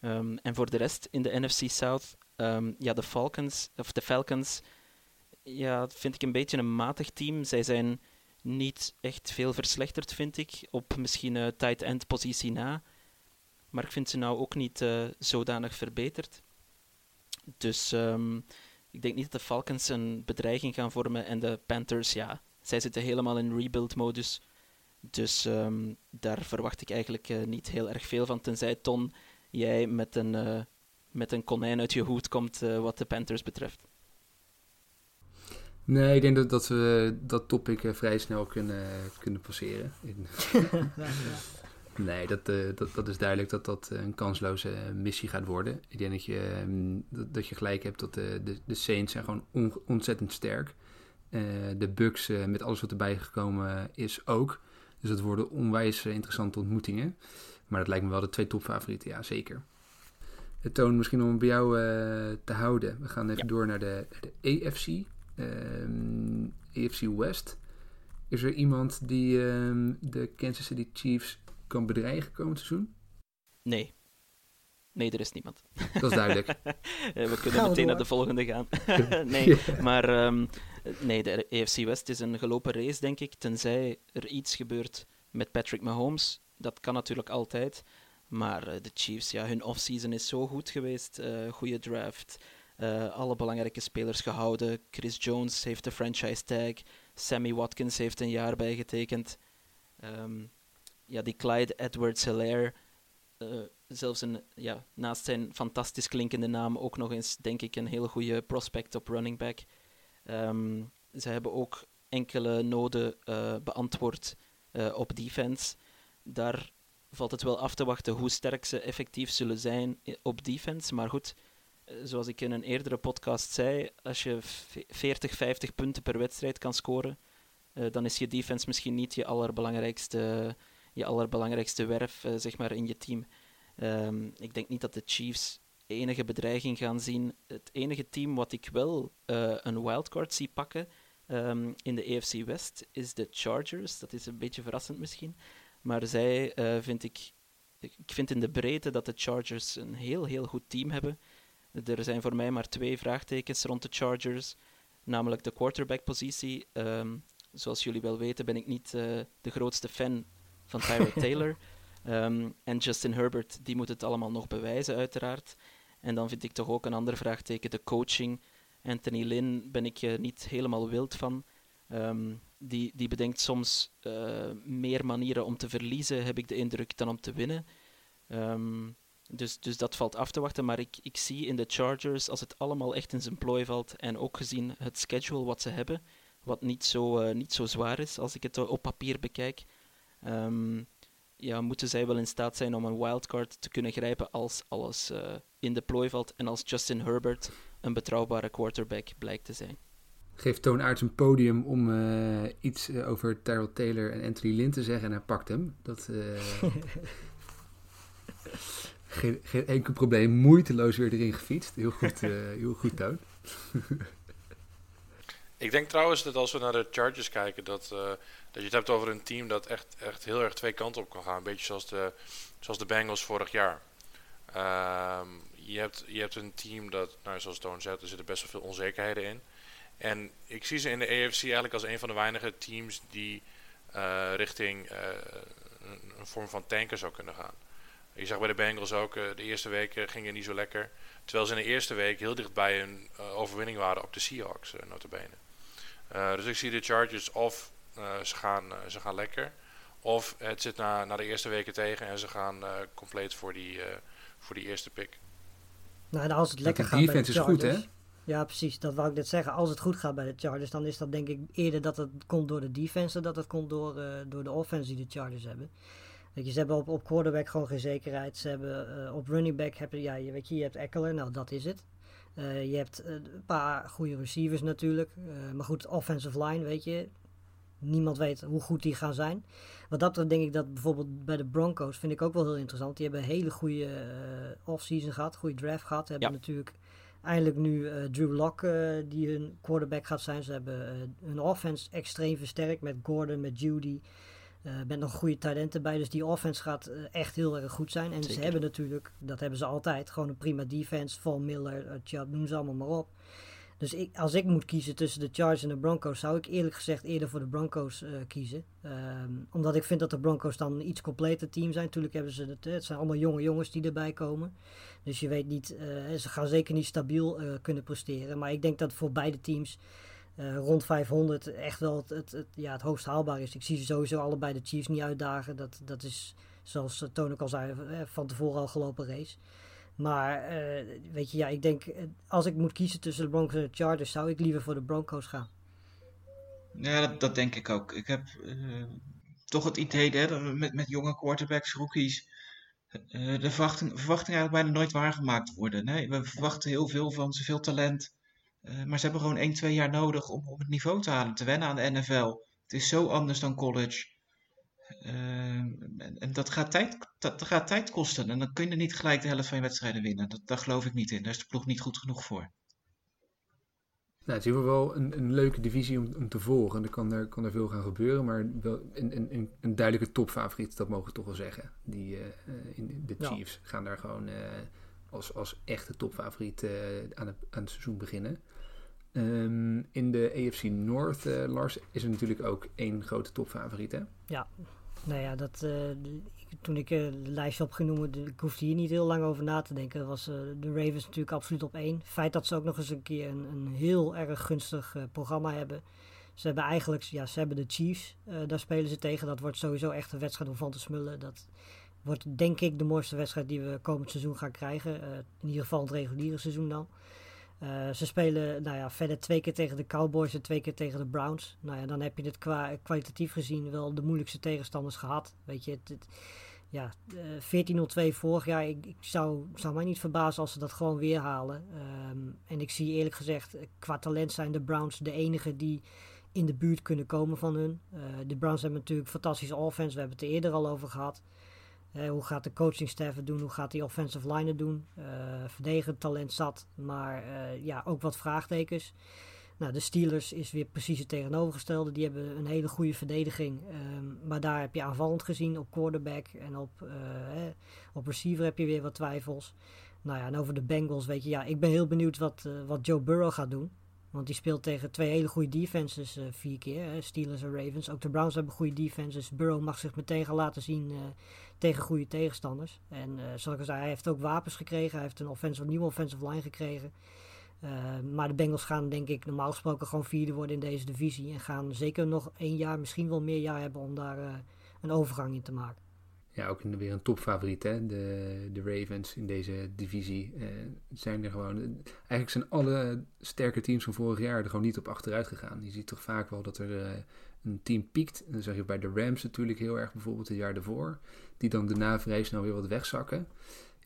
Um, en voor de rest in de NFC South, um, ja, de Falcons, of de Falcons, ja, vind ik een beetje een matig team. Zij zijn niet echt veel verslechterd, vind ik, op misschien uh, tight end positie na. Maar ik vind ze nou ook niet uh, zodanig verbeterd. Dus um, ik denk niet dat de Falcons een bedreiging gaan vormen. En de Panthers, ja, zij zitten helemaal in rebuild-modus. Dus um, daar verwacht ik eigenlijk uh, niet heel erg veel van. Tenzij Ton, jij met een, uh, met een konijn uit je hoed komt uh, wat de Panthers betreft. Nee, ik denk dat, dat we dat topic vrij snel kunnen, kunnen passeren. Nee, dat, uh, dat, dat is duidelijk dat dat een kansloze missie gaat worden. Ik denk dat je, um, dat, dat, je gelijk hebt dat de, de, de Saints zijn gewoon on, ontzettend sterk. Uh, de Bucks uh, met alles wat erbij gekomen is ook. Dus dat worden onwijs interessante ontmoetingen. Maar dat lijkt me wel de twee topfavorieten, ja zeker. Het toon misschien om bij jou te houden. We gaan even ja. door naar de, de EFC. Um, EFC West. Is er iemand die um, de Kansas City Chiefs kan bedreigen komend seizoen? Nee. Nee, er is niemand. Dat is duidelijk. we kunnen meteen naar de volgende gaan. nee, ja. maar um, nee, de EFC West is een gelopen race, denk ik. Tenzij er iets gebeurt met Patrick Mahomes. Dat kan natuurlijk altijd. Maar uh, de Chiefs, ja, hun offseason is zo goed geweest. Uh, goede draft. Uh, alle belangrijke spelers gehouden. Chris Jones heeft de franchise tag. Sammy Watkins heeft een jaar bijgetekend. Um, ja, die Clyde Edwards Hilaire, uh, zelfs een, ja, naast zijn fantastisch klinkende naam ook nog eens, denk ik, een hele goede prospect op running back. Um, ze hebben ook enkele noden uh, beantwoord uh, op defense. Daar valt het wel af te wachten hoe sterk ze effectief zullen zijn op defense. Maar goed, zoals ik in een eerdere podcast zei, als je 40, 50 punten per wedstrijd kan scoren, dan is je defense misschien niet je allerbelangrijkste je allerbelangrijkste werf zeg maar, in je team. Um, ik denk niet dat de Chiefs enige bedreiging gaan zien. Het enige team wat ik wel uh, een wildcard zie pakken um, in de AFC West is de Chargers. Dat is een beetje verrassend misschien. Maar zij uh, vind ik. Ik vind in de breedte dat de Chargers een heel, heel goed team hebben. Er zijn voor mij maar twee vraagtekens rond de Chargers. Namelijk de quarterback-positie. Um, zoals jullie wel weten, ben ik niet uh, de grootste fan van Tyrod Taylor. Um, en Justin Herbert, die moet het allemaal nog bewijzen, uiteraard. En dan vind ik toch ook een ander vraagteken, de coaching. Anthony Lynn ben ik uh, niet helemaal wild van. Um, die, die bedenkt soms uh, meer manieren om te verliezen, heb ik de indruk, dan om te winnen. Um, dus, dus dat valt af te wachten. Maar ik, ik zie in de Chargers, als het allemaal echt in zijn plooi valt, en ook gezien het schedule wat ze hebben, wat niet zo, uh, niet zo zwaar is als ik het op papier bekijk, ja, moeten zij wel in staat zijn om een wildcard te kunnen grijpen als alles uh, in de plooi valt en als Justin Herbert een betrouwbare quarterback blijkt te zijn. Geeft Toon Aerts een podium om uh, iets uh, over Tyrell Taylor en Anthony Lynn te zeggen en hij pakt hem. Dat, geen, geen enkel probleem, moeiteloos weer erin gefietst. Heel goed, heel goed Toon. Ik denk trouwens dat als we naar de Chargers kijken, dat, uh, dat je het hebt over een team dat echt, echt heel erg twee kanten op kan gaan. Een beetje zoals de, zoals de Bengals vorig jaar. Um, je, hebt, je hebt een team dat, nou, zoals Toon zegt, er zitten best wel veel onzekerheden in. En ik zie ze in de AFC eigenlijk als een van de weinige teams die uh, richting uh, een, een, vorm van tanker zou kunnen gaan. Je zag bij de Bengals ook, de eerste weken gingen niet zo lekker. Terwijl ze in de eerste week heel dichtbij een overwinning waren op de Seahawks, uh, notabene. dus ik zie de Chargers of ze, gaan, ze gaan lekker, of het zit na, na de eerste weken tegen en ze gaan compleet voor die, voor die eerste pick. Nou, en als het lekker gaat bij de Chargers, is goed, hè? Ja, precies. Dat wou ik net zeggen. Als het goed gaat bij de Chargers, dan is dat denk ik eerder dat het komt door de defense, dan dat het komt door, uh, door de offense die de Chargers hebben. Weet je, ze hebben op, op quarterback gewoon geen zekerheid. Ze hebben uh, op running back, heb je, ja, je, weet je, je hebt Eckler, nou dat is het. Uh, je hebt een paar goede receivers natuurlijk. maar goed, offensive line, weet je, niemand weet hoe goed die gaan zijn. Wat dat betreft denk ik dat bijvoorbeeld bij de Broncos vind ik ook wel heel interessant. Die hebben een hele goede offseason gehad, goede draft gehad. Hebben ja. natuurlijk eindelijk nu uh, Drew Lock uh, die hun quarterback gaat zijn. Ze hebben hun offense extreem versterkt met Gordon, met Judy. Met nog goede talenten bij. Dus die offense gaat echt heel erg goed zijn. En Zeker. ze hebben natuurlijk, dat hebben ze altijd, gewoon een prima defense. Von Miller, Chubb, noem ze allemaal maar op. Dus ik, als ik moet kiezen tussen de Chargers en de Broncos, zou ik eerlijk gezegd eerder voor de Broncos uh, kiezen. Um, omdat ik vind dat de Broncos dan een iets completer team zijn. Natuurlijk hebben ze het, het zijn allemaal jonge jongens die erbij komen. Dus je weet niet, uh, ze gaan zeker niet stabiel uh, kunnen presteren. Maar ik denk dat voor beide teams rond 500 echt wel het, het, ja, het hoogst haalbaar is. Ik zie ze sowieso allebei de Chiefs niet uitdagen. Dat, dat is, zoals Toon ook al zei, van tevoren al gelopen race. Maar uh, weet je, ja, ik denk als ik moet kiezen tussen de Broncos en de Chargers, zou ik liever voor de Broncos gaan. Ja, dat, denk ik ook. Ik heb toch het idee hè, dat met, met jonge quarterbacks, rookies, de verwachting, verwachtingen eigenlijk bijna nooit waargemaakt worden. Nee, we verwachten heel veel van ze, veel talent. Maar ze hebben gewoon 1, 2 jaar nodig om, om het niveau te halen, te wennen aan de NFL. Het is zo anders dan college. Uh, en, en, dat, gaat tijd, dat, dat, gaat tijd kosten. En dan kun je niet gelijk de helft van je wedstrijden winnen. Dat, daar geloof ik niet in. Daar is de ploeg niet goed genoeg voor. Nou, het is wel een, een leuke divisie om, om, te volgen. Er kan er, kan er veel gaan gebeuren. Maar wel een, een, een duidelijke topfavoriet, dat mogen we toch wel zeggen. Die, uh, in, de Chiefs ja. gaan daar gewoon uh, als, als echte topfavoriet aan, het, aan het seizoen beginnen. Um, in de AFC North, Lars, is er natuurlijk ook één grote topfavoriet, hè? Ja, nou ja, dat, uh, toen ik uh, de lijst opgenoemd, ik hoefde hier niet heel lang over na te denken. was de Ravens natuurlijk absoluut op één. Feit dat ze ook nog eens een keer een, een heel erg gunstig programma hebben. Ze hebben eigenlijk, ja, ze hebben de Chiefs, daar spelen ze tegen. Dat wordt sowieso echt een wedstrijd om van te smullen. Dat wordt denk ik de mooiste wedstrijd die we komend seizoen gaan krijgen. in ieder geval het reguliere seizoen dan. Uh, ze spelen nou ja, verder twee keer tegen de Cowboys en twee keer tegen de Browns. Nou ja, dan heb je het qua, kwalitatief gezien wel de moeilijkste tegenstanders gehad. Weet je, het, ja, uh, 14-0-2 vorig jaar. Ik, ik, zou, zou mij niet verbazen als ze dat gewoon weer halen. Um, en ik zie eerlijk gezegd, qua talent zijn de Browns de enige die in de buurt kunnen komen van hun. De Browns hebben natuurlijk fantastische offense, we hebben het er eerder al over gehad. Hoe gaat de coachingstaff het doen? Hoe gaat die offensive line doen? Uh, verdedigend talent zat, maar uh, ja, ook wat vraagtekens. Nou, de Steelers is weer precies het tegenovergestelde. Die hebben een hele goede verdediging. Um, maar daar heb je aanvallend gezien op quarterback en op, hè, op receiver heb je weer wat twijfels. Nou ja, en over de Bengals weet je, ja, ik ben heel benieuwd wat, wat Joe Burrow gaat doen. Want die speelt tegen twee hele goede defenses vier keer. Hè? Steelers en Ravens. Ook de Browns hebben goede defenses. Burrow mag zich meteen gaan laten zien tegen goede tegenstanders. En uh, zoals ik al zei, hij heeft ook wapens gekregen. Hij heeft een offensive, nieuwe offensive line gekregen. maar de Bengals gaan denk ik normaal gesproken gewoon vierde worden in deze divisie. En gaan zeker nog één jaar, misschien wel meer jaar hebben om daar een overgang in te maken ja, ook weer een topfavoriet, hè? De, de Ravens in deze divisie. Zijn er gewoon. Eigenlijk zijn alle sterke teams van vorig jaar er gewoon niet op achteruit gegaan. Je ziet toch vaak wel dat er een team piekt. En dan zag je bij de Rams natuurlijk heel erg bijvoorbeeld het jaar ervoor. Die dan daarna vrij snel weer wat wegzakken.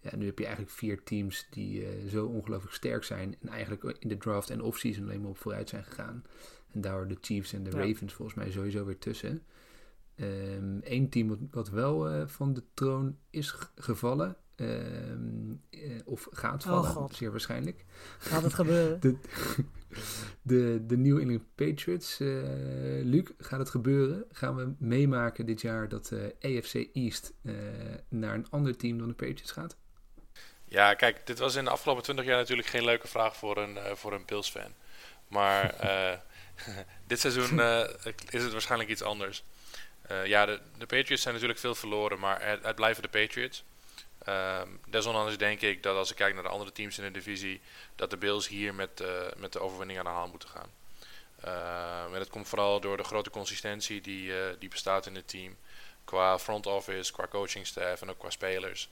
Ja, nu heb je eigenlijk vier teams die uh, zo ongelooflijk sterk zijn. En eigenlijk in de draft en offseason alleen maar op vooruit zijn gegaan. En daar de Chiefs en de ja. Ravens volgens mij sowieso weer tussen. Eén ehm, um, team wat, wat wel uh, van de troon is gevallen, ehm, eh, of gaat Oh, vallen, zeer waarschijnlijk. Gaat het gebeuren? De, de, de New England Patriots, eh Luc, gaat het gebeuren? Gaan we meemaken dit jaar dat eh AFC East eh, naar een ander team dan de Patriots gaat? Ja, kijk, dit was in de afgelopen 20 jaar natuurlijk geen leuke vraag voor een, voor een Bills-fan. Maar dit seizoen is het waarschijnlijk iets anders. Ja, de, de Patriots zijn natuurlijk veel verloren, maar het, het blijven de Patriots. Ehm, desondanks denk ik dat als ik kijk naar de andere teams in de divisie, dat de Bills hier met, eh, met de overwinning aan de haal moeten gaan. Ehm, en dat komt vooral door de grote consistentie die, eh, die bestaat in het team. Qua front office, qua coaching staff en ook qua spelers.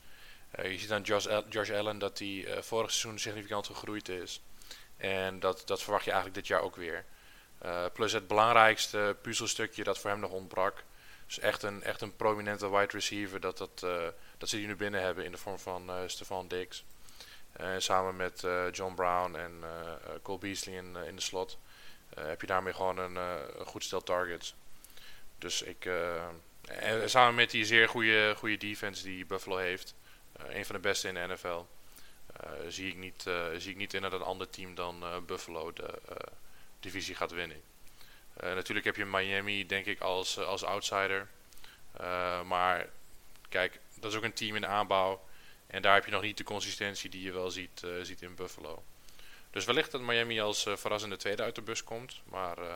Eh, je ziet aan Josh, Josh Allen dat hij vorig seizoen significant gegroeid is. En dat, dat verwacht je eigenlijk dit jaar ook weer. Plus het belangrijkste puzzelstukje dat voor hem nog ontbrak. Dus echt een, echt een prominente wide receiver. Dat, dat, dat ze die nu binnen hebben in de vorm van eh Stefan Diggs. Eh, samen met eh, John Brown en Cole Beasley in, in de slot. heb je daarmee gewoon een, goed stel targets. Dus ik... en samen met die zeer goede, goede defense die Buffalo heeft. een van de beste in de NFL. zie, ik niet, zie ik niet in dat een ander team dan Buffalo de divisie gaat winnen. Natuurlijk heb je Miami, denk ik, als, als outsider. Maar kijk, dat is ook een team in de aanbouw. En daar heb je nog niet de consistentie die je wel ziet, eh, ziet in Buffalo. Dus wellicht dat Miami als eh, verrassende tweede uit de bus komt. Maar eh,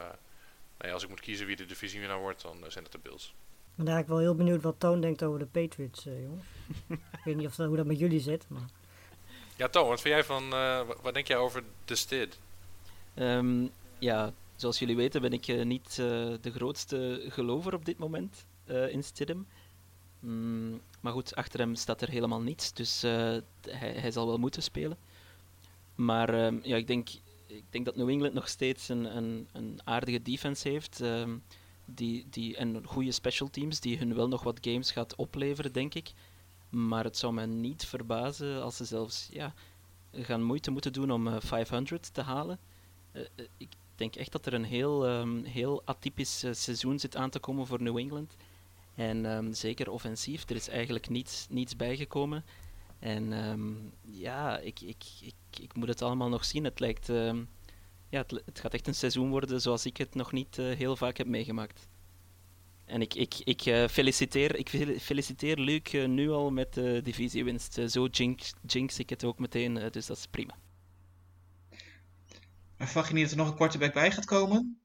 nee, als ik moet kiezen wie de divisiewinnaar wordt, dan zijn het de Bills. Ik ben eigenlijk wel heel benieuwd wat Toon denkt over de Patriots, eh, jongens. ik weet niet of dat, hoe dat met jullie zit, maar... Ja, Toon, wat vind jij van. eh, wat, denk jij over de Stid? Ehm, ja, zoals jullie weten ben ik eh, niet eh, de grootste gelover op dit moment eh, in Stidham. Mm, maar goed, achter hem staat er helemaal niets, dus eh, hij, hij zal wel moeten spelen. Maar ehm, ja, ik denk, ik denk dat New England nog steeds een, een, een aardige defense heeft. ehm, die, die, en goede special teams die hun wel nog wat games gaat opleveren, denk ik. Maar het zou me niet verbazen als ze zelfs ja, gaan moeite moeten doen om eh, 500 te halen. Eh, eh, ik denk echt dat er een heel, ehm, heel atypisch eh, seizoen zit aan te komen voor New England. En ehm, zeker offensief, er is eigenlijk niets, niets bijgekomen. En ehm, ja, ik, ik, ik, ik moet het allemaal nog zien. Het lijkt, ehm, ja, het, het gaat echt een seizoen worden zoals ik het nog niet eh, heel vaak heb meegemaakt. En ik, ik, ik, eh, feliciteer, ik fel- feliciteer Luc eh, nu al met de divisiewinst. Zo jinx, jinx ik het ook meteen, dus dat is prima. Maar verwacht je niet dat er nog een quarterback bij gaat komen?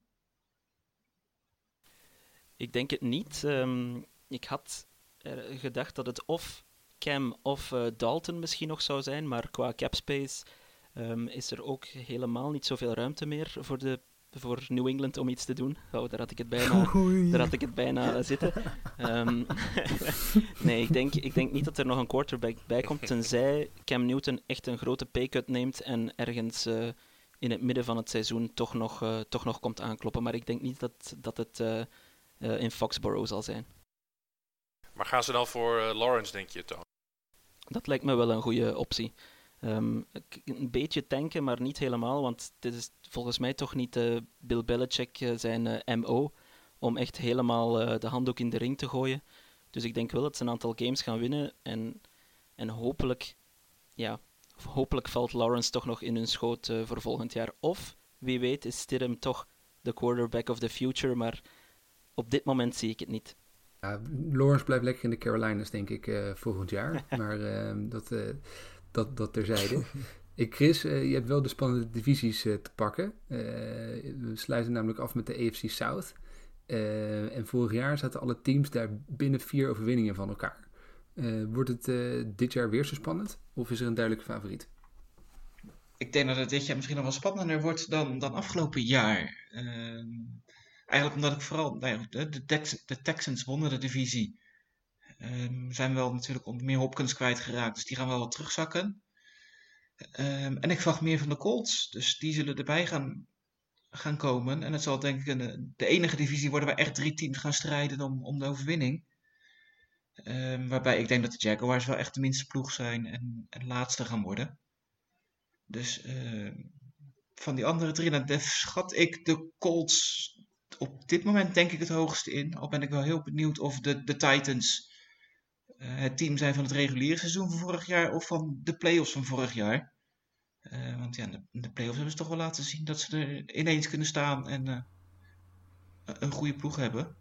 Ik denk het niet. Ehm, ik had gedacht dat het of Cam of eh, Dalton misschien nog zou zijn, maar qua capspace ehm, is er ook helemaal niet zoveel ruimte meer voor, de, voor New England om iets te doen. Oh, daar had ik het bijna, daar had ik het bijna zitten. Ehm, nee, ik denk, ik denk niet dat er nog een quarterback bij komt, tenzij Cam Newton echt een grote paycut neemt en ergens eh, in het midden van het seizoen toch nog, eh, toch nog komt aankloppen. Maar ik denk niet dat, dat het eh, in Foxborough zal zijn. Maar gaan ze dan voor eh, Lawrence, denk je, Toon? Dat lijkt me wel een goede optie. Ehm, een beetje tanken, maar niet helemaal, want dit is volgens mij toch niet eh, Bill Belichick zijn MO om echt helemaal de handdoek in de ring te gooien. Dus ik denk wel dat ze een aantal games gaan winnen en, en hopelijk, ja, hopelijk valt Lawrence toch nog in hun schoot voor volgend jaar. Of, wie weet, is Stidham toch de quarterback of the future, maar op dit moment zie ik het niet. Ja, Lawrence blijft lekker in de Carolinas, denk ik, eh, volgend jaar. maar ehm, dat, eh, dat, dat terzijde. ik, Chris, eh, je hebt wel de spannende divisies te pakken. Eh, we sluiten namelijk af met de AFC South. Eh, en vorig jaar zaten alle teams daar binnen vier overwinningen van elkaar. Eh, wordt het eh, dit jaar weer zo spannend? Of is er een duidelijke favoriet? Ik denk dat het dit jaar misschien nog wel spannender wordt dan, dan afgelopen jaar. Eigenlijk omdat ik vooral, nou de, Tex- de Texans wonnen de divisie. Ehm, zijn wel natuurlijk om meer Hopkins kwijtgeraakt, dus die gaan wel wat terugzakken. Ehm, en ik verwacht meer van de Colts, dus die zullen erbij gaan, gaan komen. En het zal denk ik een, de enige divisie worden waar echt drie teams gaan strijden om, om de overwinning. Ehm, waarbij ik denk dat de Jaguars wel echt de minste ploeg zijn en, laatste gaan worden. Dus van die andere drie, nou, daar schat ik de Colts op dit moment denk ik het hoogste in. Al ben ik wel heel benieuwd of de, de Titans het team zijn van het reguliere seizoen van vorig jaar of van de play-offs van vorig jaar. want ja, de, de play-offs hebben ze toch wel laten zien dat ze er ineens kunnen staan en een goede ploeg hebben.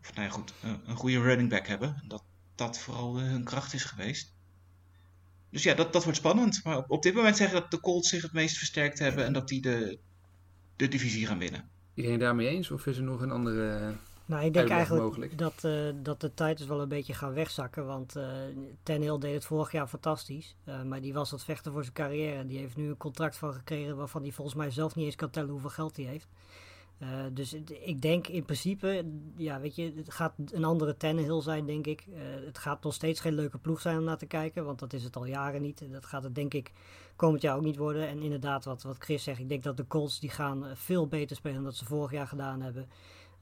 Of nou ja, goed, een goede running back hebben. Dat dat vooral hun kracht is geweest. Dus ja, dat, dat wordt spannend. Maar op, op dit moment zeggen dat de Colts zich het meest versterkt hebben en dat die de, de divisie gaan winnen. Iedereen daarmee eens? Of is er nog een andere nou, ik denk eigenlijk dat, uh, dat de Titans wel een beetje gaan wegzakken. Want uh, Ten Hill deed het vorig jaar fantastisch. Uh, maar die was het vechten voor zijn carrière. Die heeft nu een contract van gekregen waarvan hij volgens mij zelf niet eens kan tellen hoeveel geld hij heeft. Dus ik denk in principe, ja, weet je, het gaat een andere Tannehill zijn, denk ik. Het gaat nog steeds geen leuke ploeg zijn om naar te kijken, want dat is het al jaren niet. Dat gaat het denk ik komend jaar ook niet worden. En inderdaad, wat, wat Chris zegt, ik denk dat de Colts die gaan veel beter spelen dan dat ze vorig jaar gedaan hebben.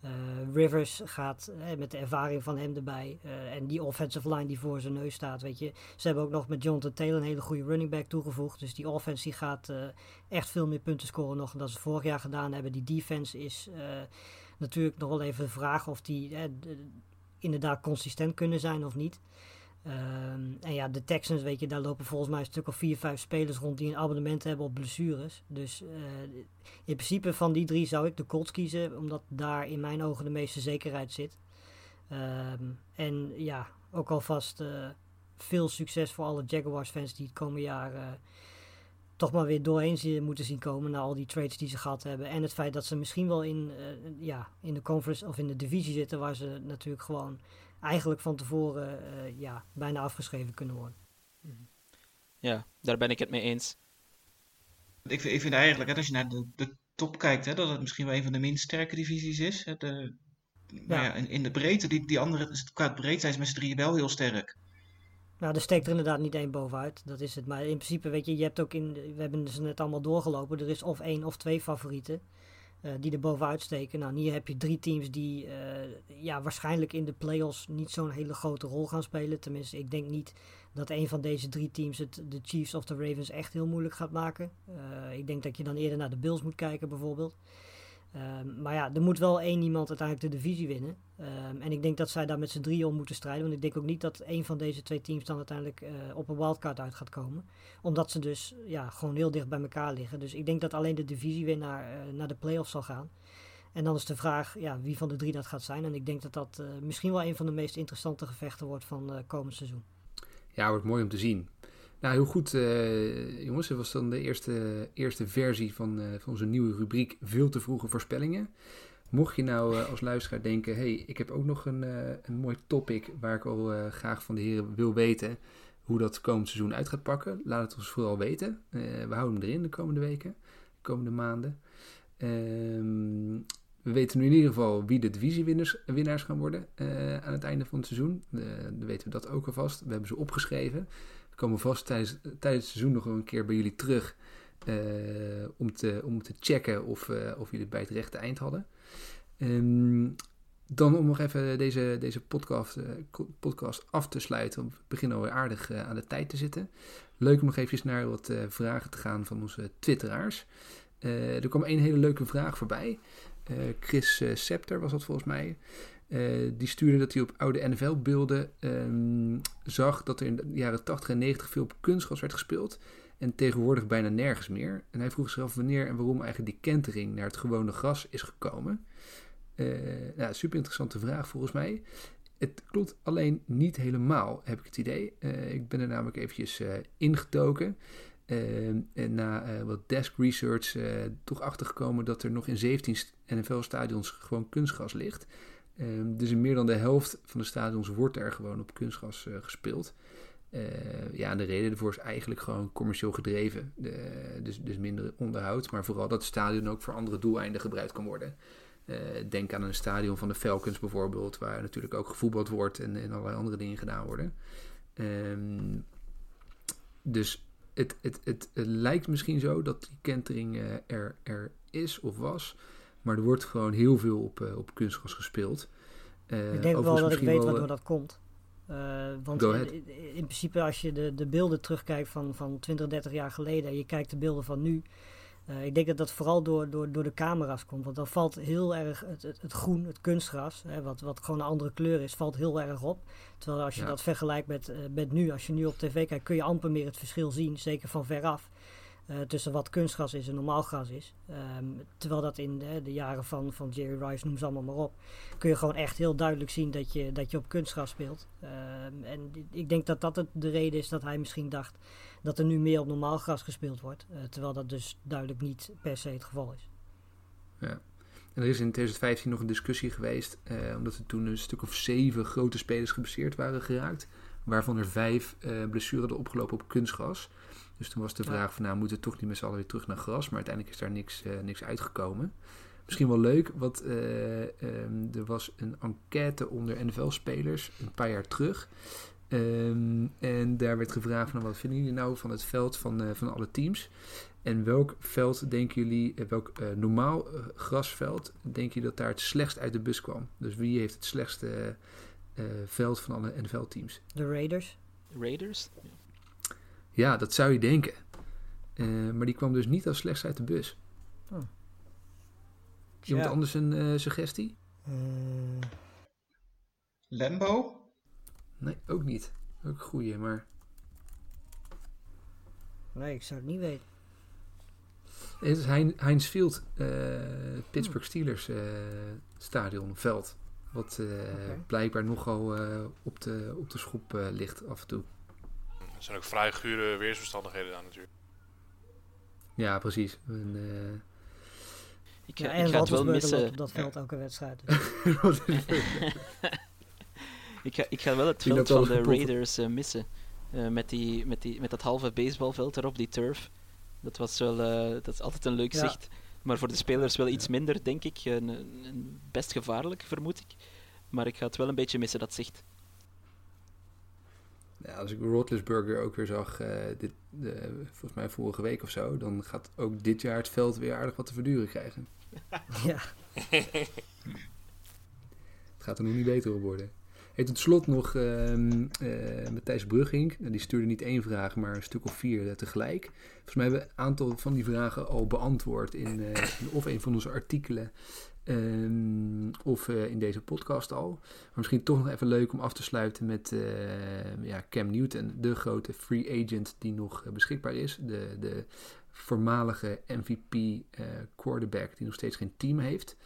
Uh, Rivers gaat uh, met de ervaring van hem erbij. En die offensive line die voor zijn neus staat. Weet je. Ze hebben ook nog met Jonathan Taylor een hele goede running back toegevoegd. Dus die offense die gaat echt veel meer punten scoren nog dan ze vorig jaar gedaan hebben. Die defense is natuurlijk nog wel even de vraag of die inderdaad consistent kunnen zijn of niet. Ehm, en ja, de Texans, weet je, daar lopen volgens mij een stuk of vier, vijf spelers rond die een abonnement hebben op blessures. Dus uh, in principe van die drie zou ik de Colts kiezen, omdat daar in mijn ogen de meeste zekerheid zit. Um, en ja, ook alvast uh, veel succes voor alle Jaguars-fans die het komende jaar uh, toch maar weer doorheen moeten zien komen na al die trades die ze gehad hebben. En het feit dat ze misschien wel in, ja, in de conference of in de divisie zitten, waar ze natuurlijk gewoon eigenlijk van tevoren uh, ja, bijna afgeschreven kunnen worden. Ja, daar ben ik het mee eens. Ik vind, ik vind eigenlijk, hè, als je naar de, de top kijkt, hè, dat het misschien wel een van de minst sterke divisies is. Hè, de, maar ja. in, in, de breedte, die, die andere, qua breedte zijn ze met z'n drieën wel heel sterk. Nou, er steekt er inderdaad niet één bovenuit. Dat is het. Maar in principe, weet je, je hebt ook in. We hebben ze net allemaal doorgelopen. Er is of één of twee favorieten. Uh, die er bovenuit steken. Nou, hier heb je drie teams die uh, ja, waarschijnlijk in de playoffs niet zo'n hele grote rol gaan spelen. Tenminste, ik denk niet dat een van deze drie teams het de Chiefs of de Ravens echt heel moeilijk gaat maken. Uh, ik denk dat je dan eerder naar de Bills moet kijken, bijvoorbeeld. Um, maar ja, er moet wel één iemand uiteindelijk de divisie winnen. Um, en ik denk dat zij daar met z'n drieën om moeten strijden. Want ik denk ook niet dat één van deze twee teams dan uiteindelijk uh, op een wildcard uit gaat komen. Omdat ze dus ja, gewoon heel dicht bij elkaar liggen. Dus ik denk dat alleen de divisiewinnaar uh, naar de playoffs zal gaan. En dan is de vraag ja, wie van de drie dat gaat zijn. En ik denk dat dat uh, misschien wel een van de meest interessante gevechten wordt van komend seizoen. Ja, wordt mooi om te zien. Nou, heel goed, uh, jongens. Dat was dan de eerste, eerste versie van, uh, van onze nieuwe rubriek Veel te vroege voorspellingen. Mocht je nou uh, als luisteraar denken, hey, ik heb ook nog een, een mooi topic waar ik al graag van de heren wil weten hoe dat komend seizoen uit gaat pakken, laat het ons vooral weten. we houden hem erin de komende weken, de komende maanden. Ehm, we weten nu in ieder geval wie de divisiewinnaars gaan worden aan het einde van het seizoen. dan weten we dat ook alvast. We hebben ze opgeschreven. We komen vast tijdens, tijdens het seizoen nog een keer bij jullie terug. Uh, om, te, om te checken of, uh, of jullie het bij het rechte eind hadden. Um, dan om nog even deze, deze podcast, uh, podcast af te sluiten. We beginnen alweer aardig aan de tijd te zitten. Leuk om nog even naar wat vragen te gaan van onze twitteraars. er kwam een hele leuke vraag voorbij. Chris Scepter was dat volgens mij. Uh, die stuurde dat hij op oude NFL-beelden um, zag dat er in de jaren 80 en 90 veel op kunstgras werd gespeeld. En tegenwoordig bijna nergens meer. En hij vroeg zich af wanneer en waarom eigenlijk die kentering naar het gewone gras is gekomen. Uh, nou, super interessante vraag volgens mij. Het klopt alleen niet helemaal, heb ik het idee. Uh, ik ben er namelijk eventjes ingetoken. en na wat desk research toch achtergekomen dat er nog in 17 NFL-stadions gewoon kunstgras ligt. Um, dus in meer dan de helft van de stadions wordt er gewoon op kunstgas uh, gespeeld. Uh, ja, de reden ervoor is eigenlijk gewoon commercieel gedreven. Dus, dus minder onderhoud, maar vooral dat het stadion ook voor andere doeleinden gebruikt kan worden. Uh, denk aan een stadion van de Falcons bijvoorbeeld, waar natuurlijk ook gevoetbald wordt en, en allerlei andere dingen gedaan worden. Um, dus het, het, het, het, lijkt misschien zo dat die kentering er, er is of was. Maar er wordt gewoon heel veel op, uh, op kunstgas gespeeld. Uh, ik denk wel dat ik weet wel, waardoor eh, dat komt. Want in, in, principe als je de, de beelden terugkijkt van, van 20, 30 jaar geleden... en je kijkt de beelden van nu... Uh, ik denk dat dat vooral door, door, door de camera's komt. Want dan valt heel erg het, het, het groen, het kunstgras, hè, wat, wat gewoon een andere kleur is, valt heel erg op. Terwijl als je Ja. dat vergelijkt met, eh, met nu, als je nu op tv kijkt, kun je amper meer het verschil zien, zeker van veraf. Eh, tussen wat kunstgras is en normaal gras is. Ehm, terwijl dat in de, de jaren van, van Jerry Rice, noem ze allemaal maar op, kun je gewoon echt heel duidelijk zien dat je, dat je op kunstgras speelt. Ehm, en ik denk dat dat het de reden is dat hij misschien dacht dat er nu meer op normaal gras gespeeld wordt. eh, terwijl dat dus duidelijk niet per se het geval is. En er is in 2015 nog een discussie geweest, eh, omdat er toen een stuk of zeven grote spelers geblesseerd waren geraakt, waarvan er vijf blessuren hadden opgelopen op kunstgras. Dus toen was de Ja. vraag van, nou, moeten we toch niet met z'n allen weer terug naar gras? Maar uiteindelijk is daar niks, eh, niks uitgekomen. Misschien wel leuk, want eh, ehm, er was een enquête onder NFL-spelers een paar jaar terug. Ehm, en daar werd gevraagd van, wat vinden jullie nou van het veld van, eh, van alle teams? En welk veld denken jullie, welk eh, normaal grasveld, denken jullie dat daar het slechtst uit de bus kwam? Dus wie heeft het slechtste eh, veld van alle NFL-teams? De Raiders. Raiders? Ja, dat zou je denken. Eh, maar die kwam dus niet als slechtst uit de bus. Oh. Iemand Ja. anders een eh, suggestie? Eh, Lambo? Nee, ook niet. Ook een goeie, maar... nee, ik zou het niet weten. Het is Hein- Heinz Field, eh, Pittsburgh Steelers eh, stadion, veld. Wat eh, blijkbaar nogal eh, op, de, op de schop eh, ligt af en toe. Er zijn ook vrij gure weersomstandigheden daar natuurlijk. Ja, precies. En, eh, Ik, Ja, ga- en ik ga het wel missen. op dat veld elke wedstrijd. Ik ga, ik ga wel het veld van de. Raiders eh, missen. Eh, met, die, met, die, met dat halve baseballveld erop, die turf. Dat was wel dat is altijd een leuk Ja. zicht. Maar voor de spelers wel iets minder, denk ik. Een, een best gevaarlijk, vermoed ik. Maar ik ga het wel een beetje missen, dat zicht. Als ik Roethlisberger ook weer zag, eh, dit, volgens mij vorige week of zo, dan gaat ook dit jaar het veld weer aardig wat te verduren krijgen. ja. Het gaat er nog niet beter op worden. Hey, tot slot nog ehm eh, Matthijs Brugging. Nou, die stuurde niet één vraag, maar een stuk of vier eh, tegelijk. Volgens mij hebben we een aantal van die vragen al beantwoord in, in of een van onze artikelen. Ehm, of eh, in deze podcast al. Maar misschien toch nog even leuk om af te sluiten met eh, ja, Cam Newton, de grote free agent die nog eh, beschikbaar is. De, de voormalige MVP eh, quarterback die nog steeds geen team heeft.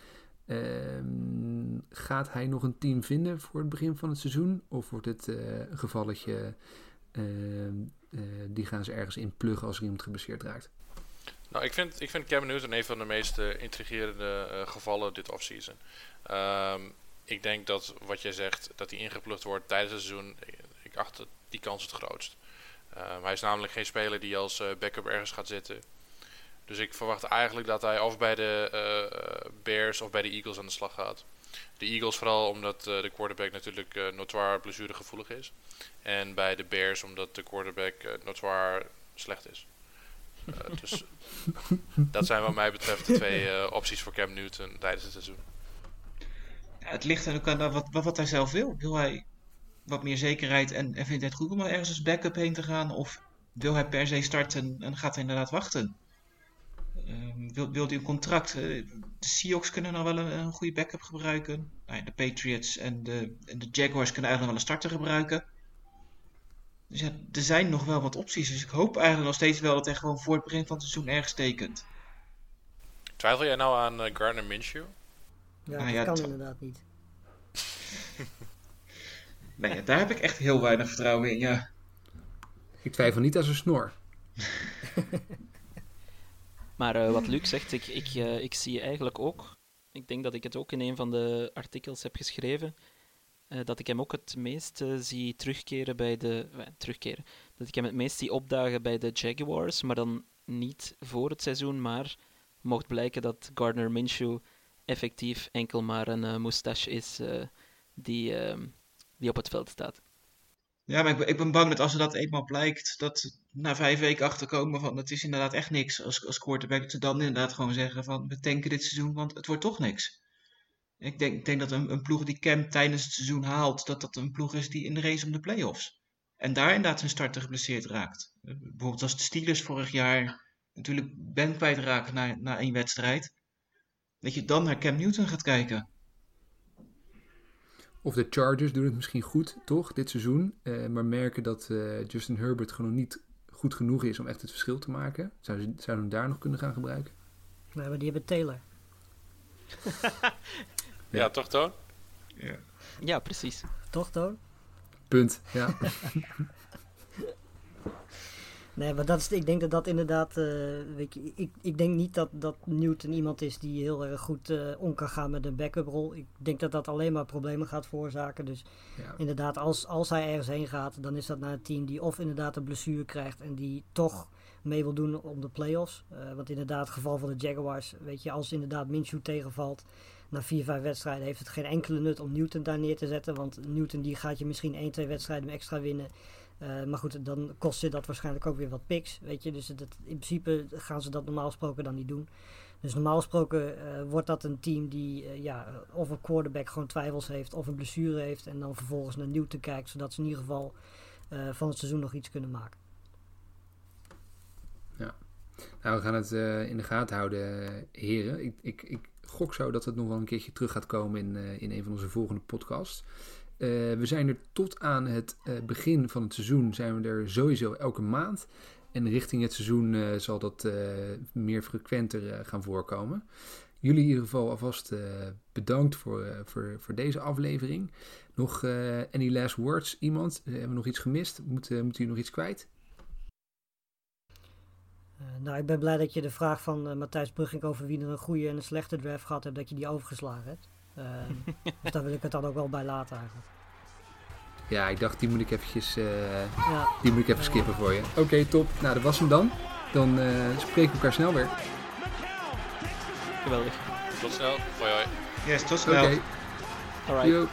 Ehm, gaat hij nog een team vinden voor het begin van het seizoen? Of wordt het een gevalletje, ehm, eh, die gaan ze ergens in pluggen als er iemand geblesseerd raakt? Nou, ik vind, ik vind Cam Newton een van de meest eh, intrigerende eh, gevallen dit offseason. Ehm ik denk dat wat jij zegt, dat hij ingeplucht wordt tijdens het seizoen, ik, ik acht die kans het grootst. Ehm, hij is namelijk geen speler die als eh, backup ergens gaat zitten. Dus ik verwacht eigenlijk dat hij of bij de eh, Bears of bij de Eagles aan de slag gaat. De Eagles vooral omdat eh, de quarterback natuurlijk eh notoire blessuregevoelig is. En bij de Bears omdat de quarterback eh, notoire slecht is. Eh, dus dat zijn wat mij betreft de twee eh, opties voor Cam Newton tijdens het seizoen. Ja, het ligt er ook aan wat, wat, wat hij zelf wil. Wil hij wat meer zekerheid en, en vindt hij het goed om er ergens als backup heen te gaan? Of wil hij per se starten en gaat hij inderdaad wachten? Ehm, wil, wil hij een contract? Eh, de Seahawks kunnen nog wel een, een goede backup gebruiken. Nou ja, de Patriots en de, en de Jaguars kunnen eigenlijk nog wel een starter gebruiken. Dus ja, er zijn nog wel wat opties. Dus ik hoop eigenlijk nog steeds wel dat hij gewoon voor het begin van het seizoen ergens tekent. Twijfel jij nou aan eh, Gardner Minshew? Ja, Ah, dat ja, kan inderdaad niet. Nee, ja, daar heb ik echt heel weinig vertrouwen in. Ja. Ik twijfel niet aan zijn snor. Maar eh, wat Luc zegt, ik, ik, eh, ik zie eigenlijk ook, ik denk dat ik het ook in een van de artikels heb geschreven, eh, dat ik hem ook het meest eh, zie terugkeren bij de... eh, terugkeren. Dat ik hem het meest zie opdagen bij de Jaguars, maar dan niet voor het seizoen, maar mocht blijken dat Gardner Minshew effectief enkel maar een moustache is die, ehm, die op het veld staat. Ja, maar ik ben, ik ben bang dat als er dat eenmaal blijkt, dat na vijf weken achterkomen van het is inderdaad echt niks als, als quarterback, dat ze dan inderdaad gewoon zeggen van we tanken dit seizoen, want het wordt toch niks. Ik denk, ik denk dat een, een ploeg die Cam tijdens het seizoen haalt, dat dat een ploeg is die in de race om de playoffs. En daar inderdaad zijn starter geblesseerd raakt. Eh, Bijvoorbeeld als de Steelers vorig jaar natuurlijk bent kwijtraken na, na één wedstrijd, dat je dan naar Cam Newton gaat kijken. Of de Chargers doen het misschien goed, toch, dit seizoen. eh, maar merken dat eh, Justin Herbert gewoon nog niet goed genoeg is om echt het verschil te maken. Zouden ze zouden hem daar nog kunnen gaan gebruiken? Nee, maar die hebben Taylor. Ja, toch Toon? Ja, precies. Toch, Toon? Punt, ja. Nee, maar dat is, ik denk dat dat inderdaad. eh, weet je, ik, ik denk niet dat, dat Newton iemand is die heel erg goed eh, om kan gaan met een backup rol. Ik denk dat dat alleen maar problemen gaat veroorzaken. Dus ja. inderdaad, als, als hij ergens heen gaat, dan is dat naar een team die of inderdaad een blessure krijgt en die toch mee wil doen om de playoffs. Eh want inderdaad, het geval van de Jaguars, weet je, als inderdaad Minshew tegenvalt na vier, vijf wedstrijden, heeft het geen enkele nut om Newton daar neer te zetten. Want Newton die gaat je misschien één, twee wedstrijden extra winnen. Eh, maar goed, dan kost je dat waarschijnlijk ook weer wat picks, weet je. Dus het, in principe gaan ze dat normaal gesproken dan niet doen. Dus normaal gesproken eh, wordt dat een team die eh, ja, of een quarterback gewoon twijfels heeft of een blessure heeft. En dan vervolgens naar Newton kijkt, zodat ze in ieder geval van het seizoen nog iets kunnen maken. Nou, we gaan het in de gaten houden, heren. Ik, ik, ik gok zo dat het nog wel een keertje terug gaat komen in, eh, in een van onze volgende podcasts. Eh, we zijn er tot aan het eh, begin van het seizoen zijn we er sowieso elke maand. En richting het seizoen zal dat meer frequenter gaan voorkomen. Jullie in ieder geval alvast bedankt voor, voor, voor deze aflevering. Nog any last words? Iemand? Hebben we nog iets gemist? Moet, moet u nog iets kwijt? Eh, nou, ik ben blij dat je de vraag van eh, Matthijs Brugging over wie er een goede en een slechte draft gehad hebt, dat je die overgeslagen hebt. Eh, dus daar wil ik het dan ook wel bij laten eigenlijk. Ja, ik dacht die moet ik eventjes... eh, Ja, Die moet ik even skippen voor je. Oké, top. Nou, dat was hem dan. Dan eh, spreken we elkaar snel weer. Geweldig. Tot snel. Hoi hoi. Yes, tot Oké, snel. Alright. yo.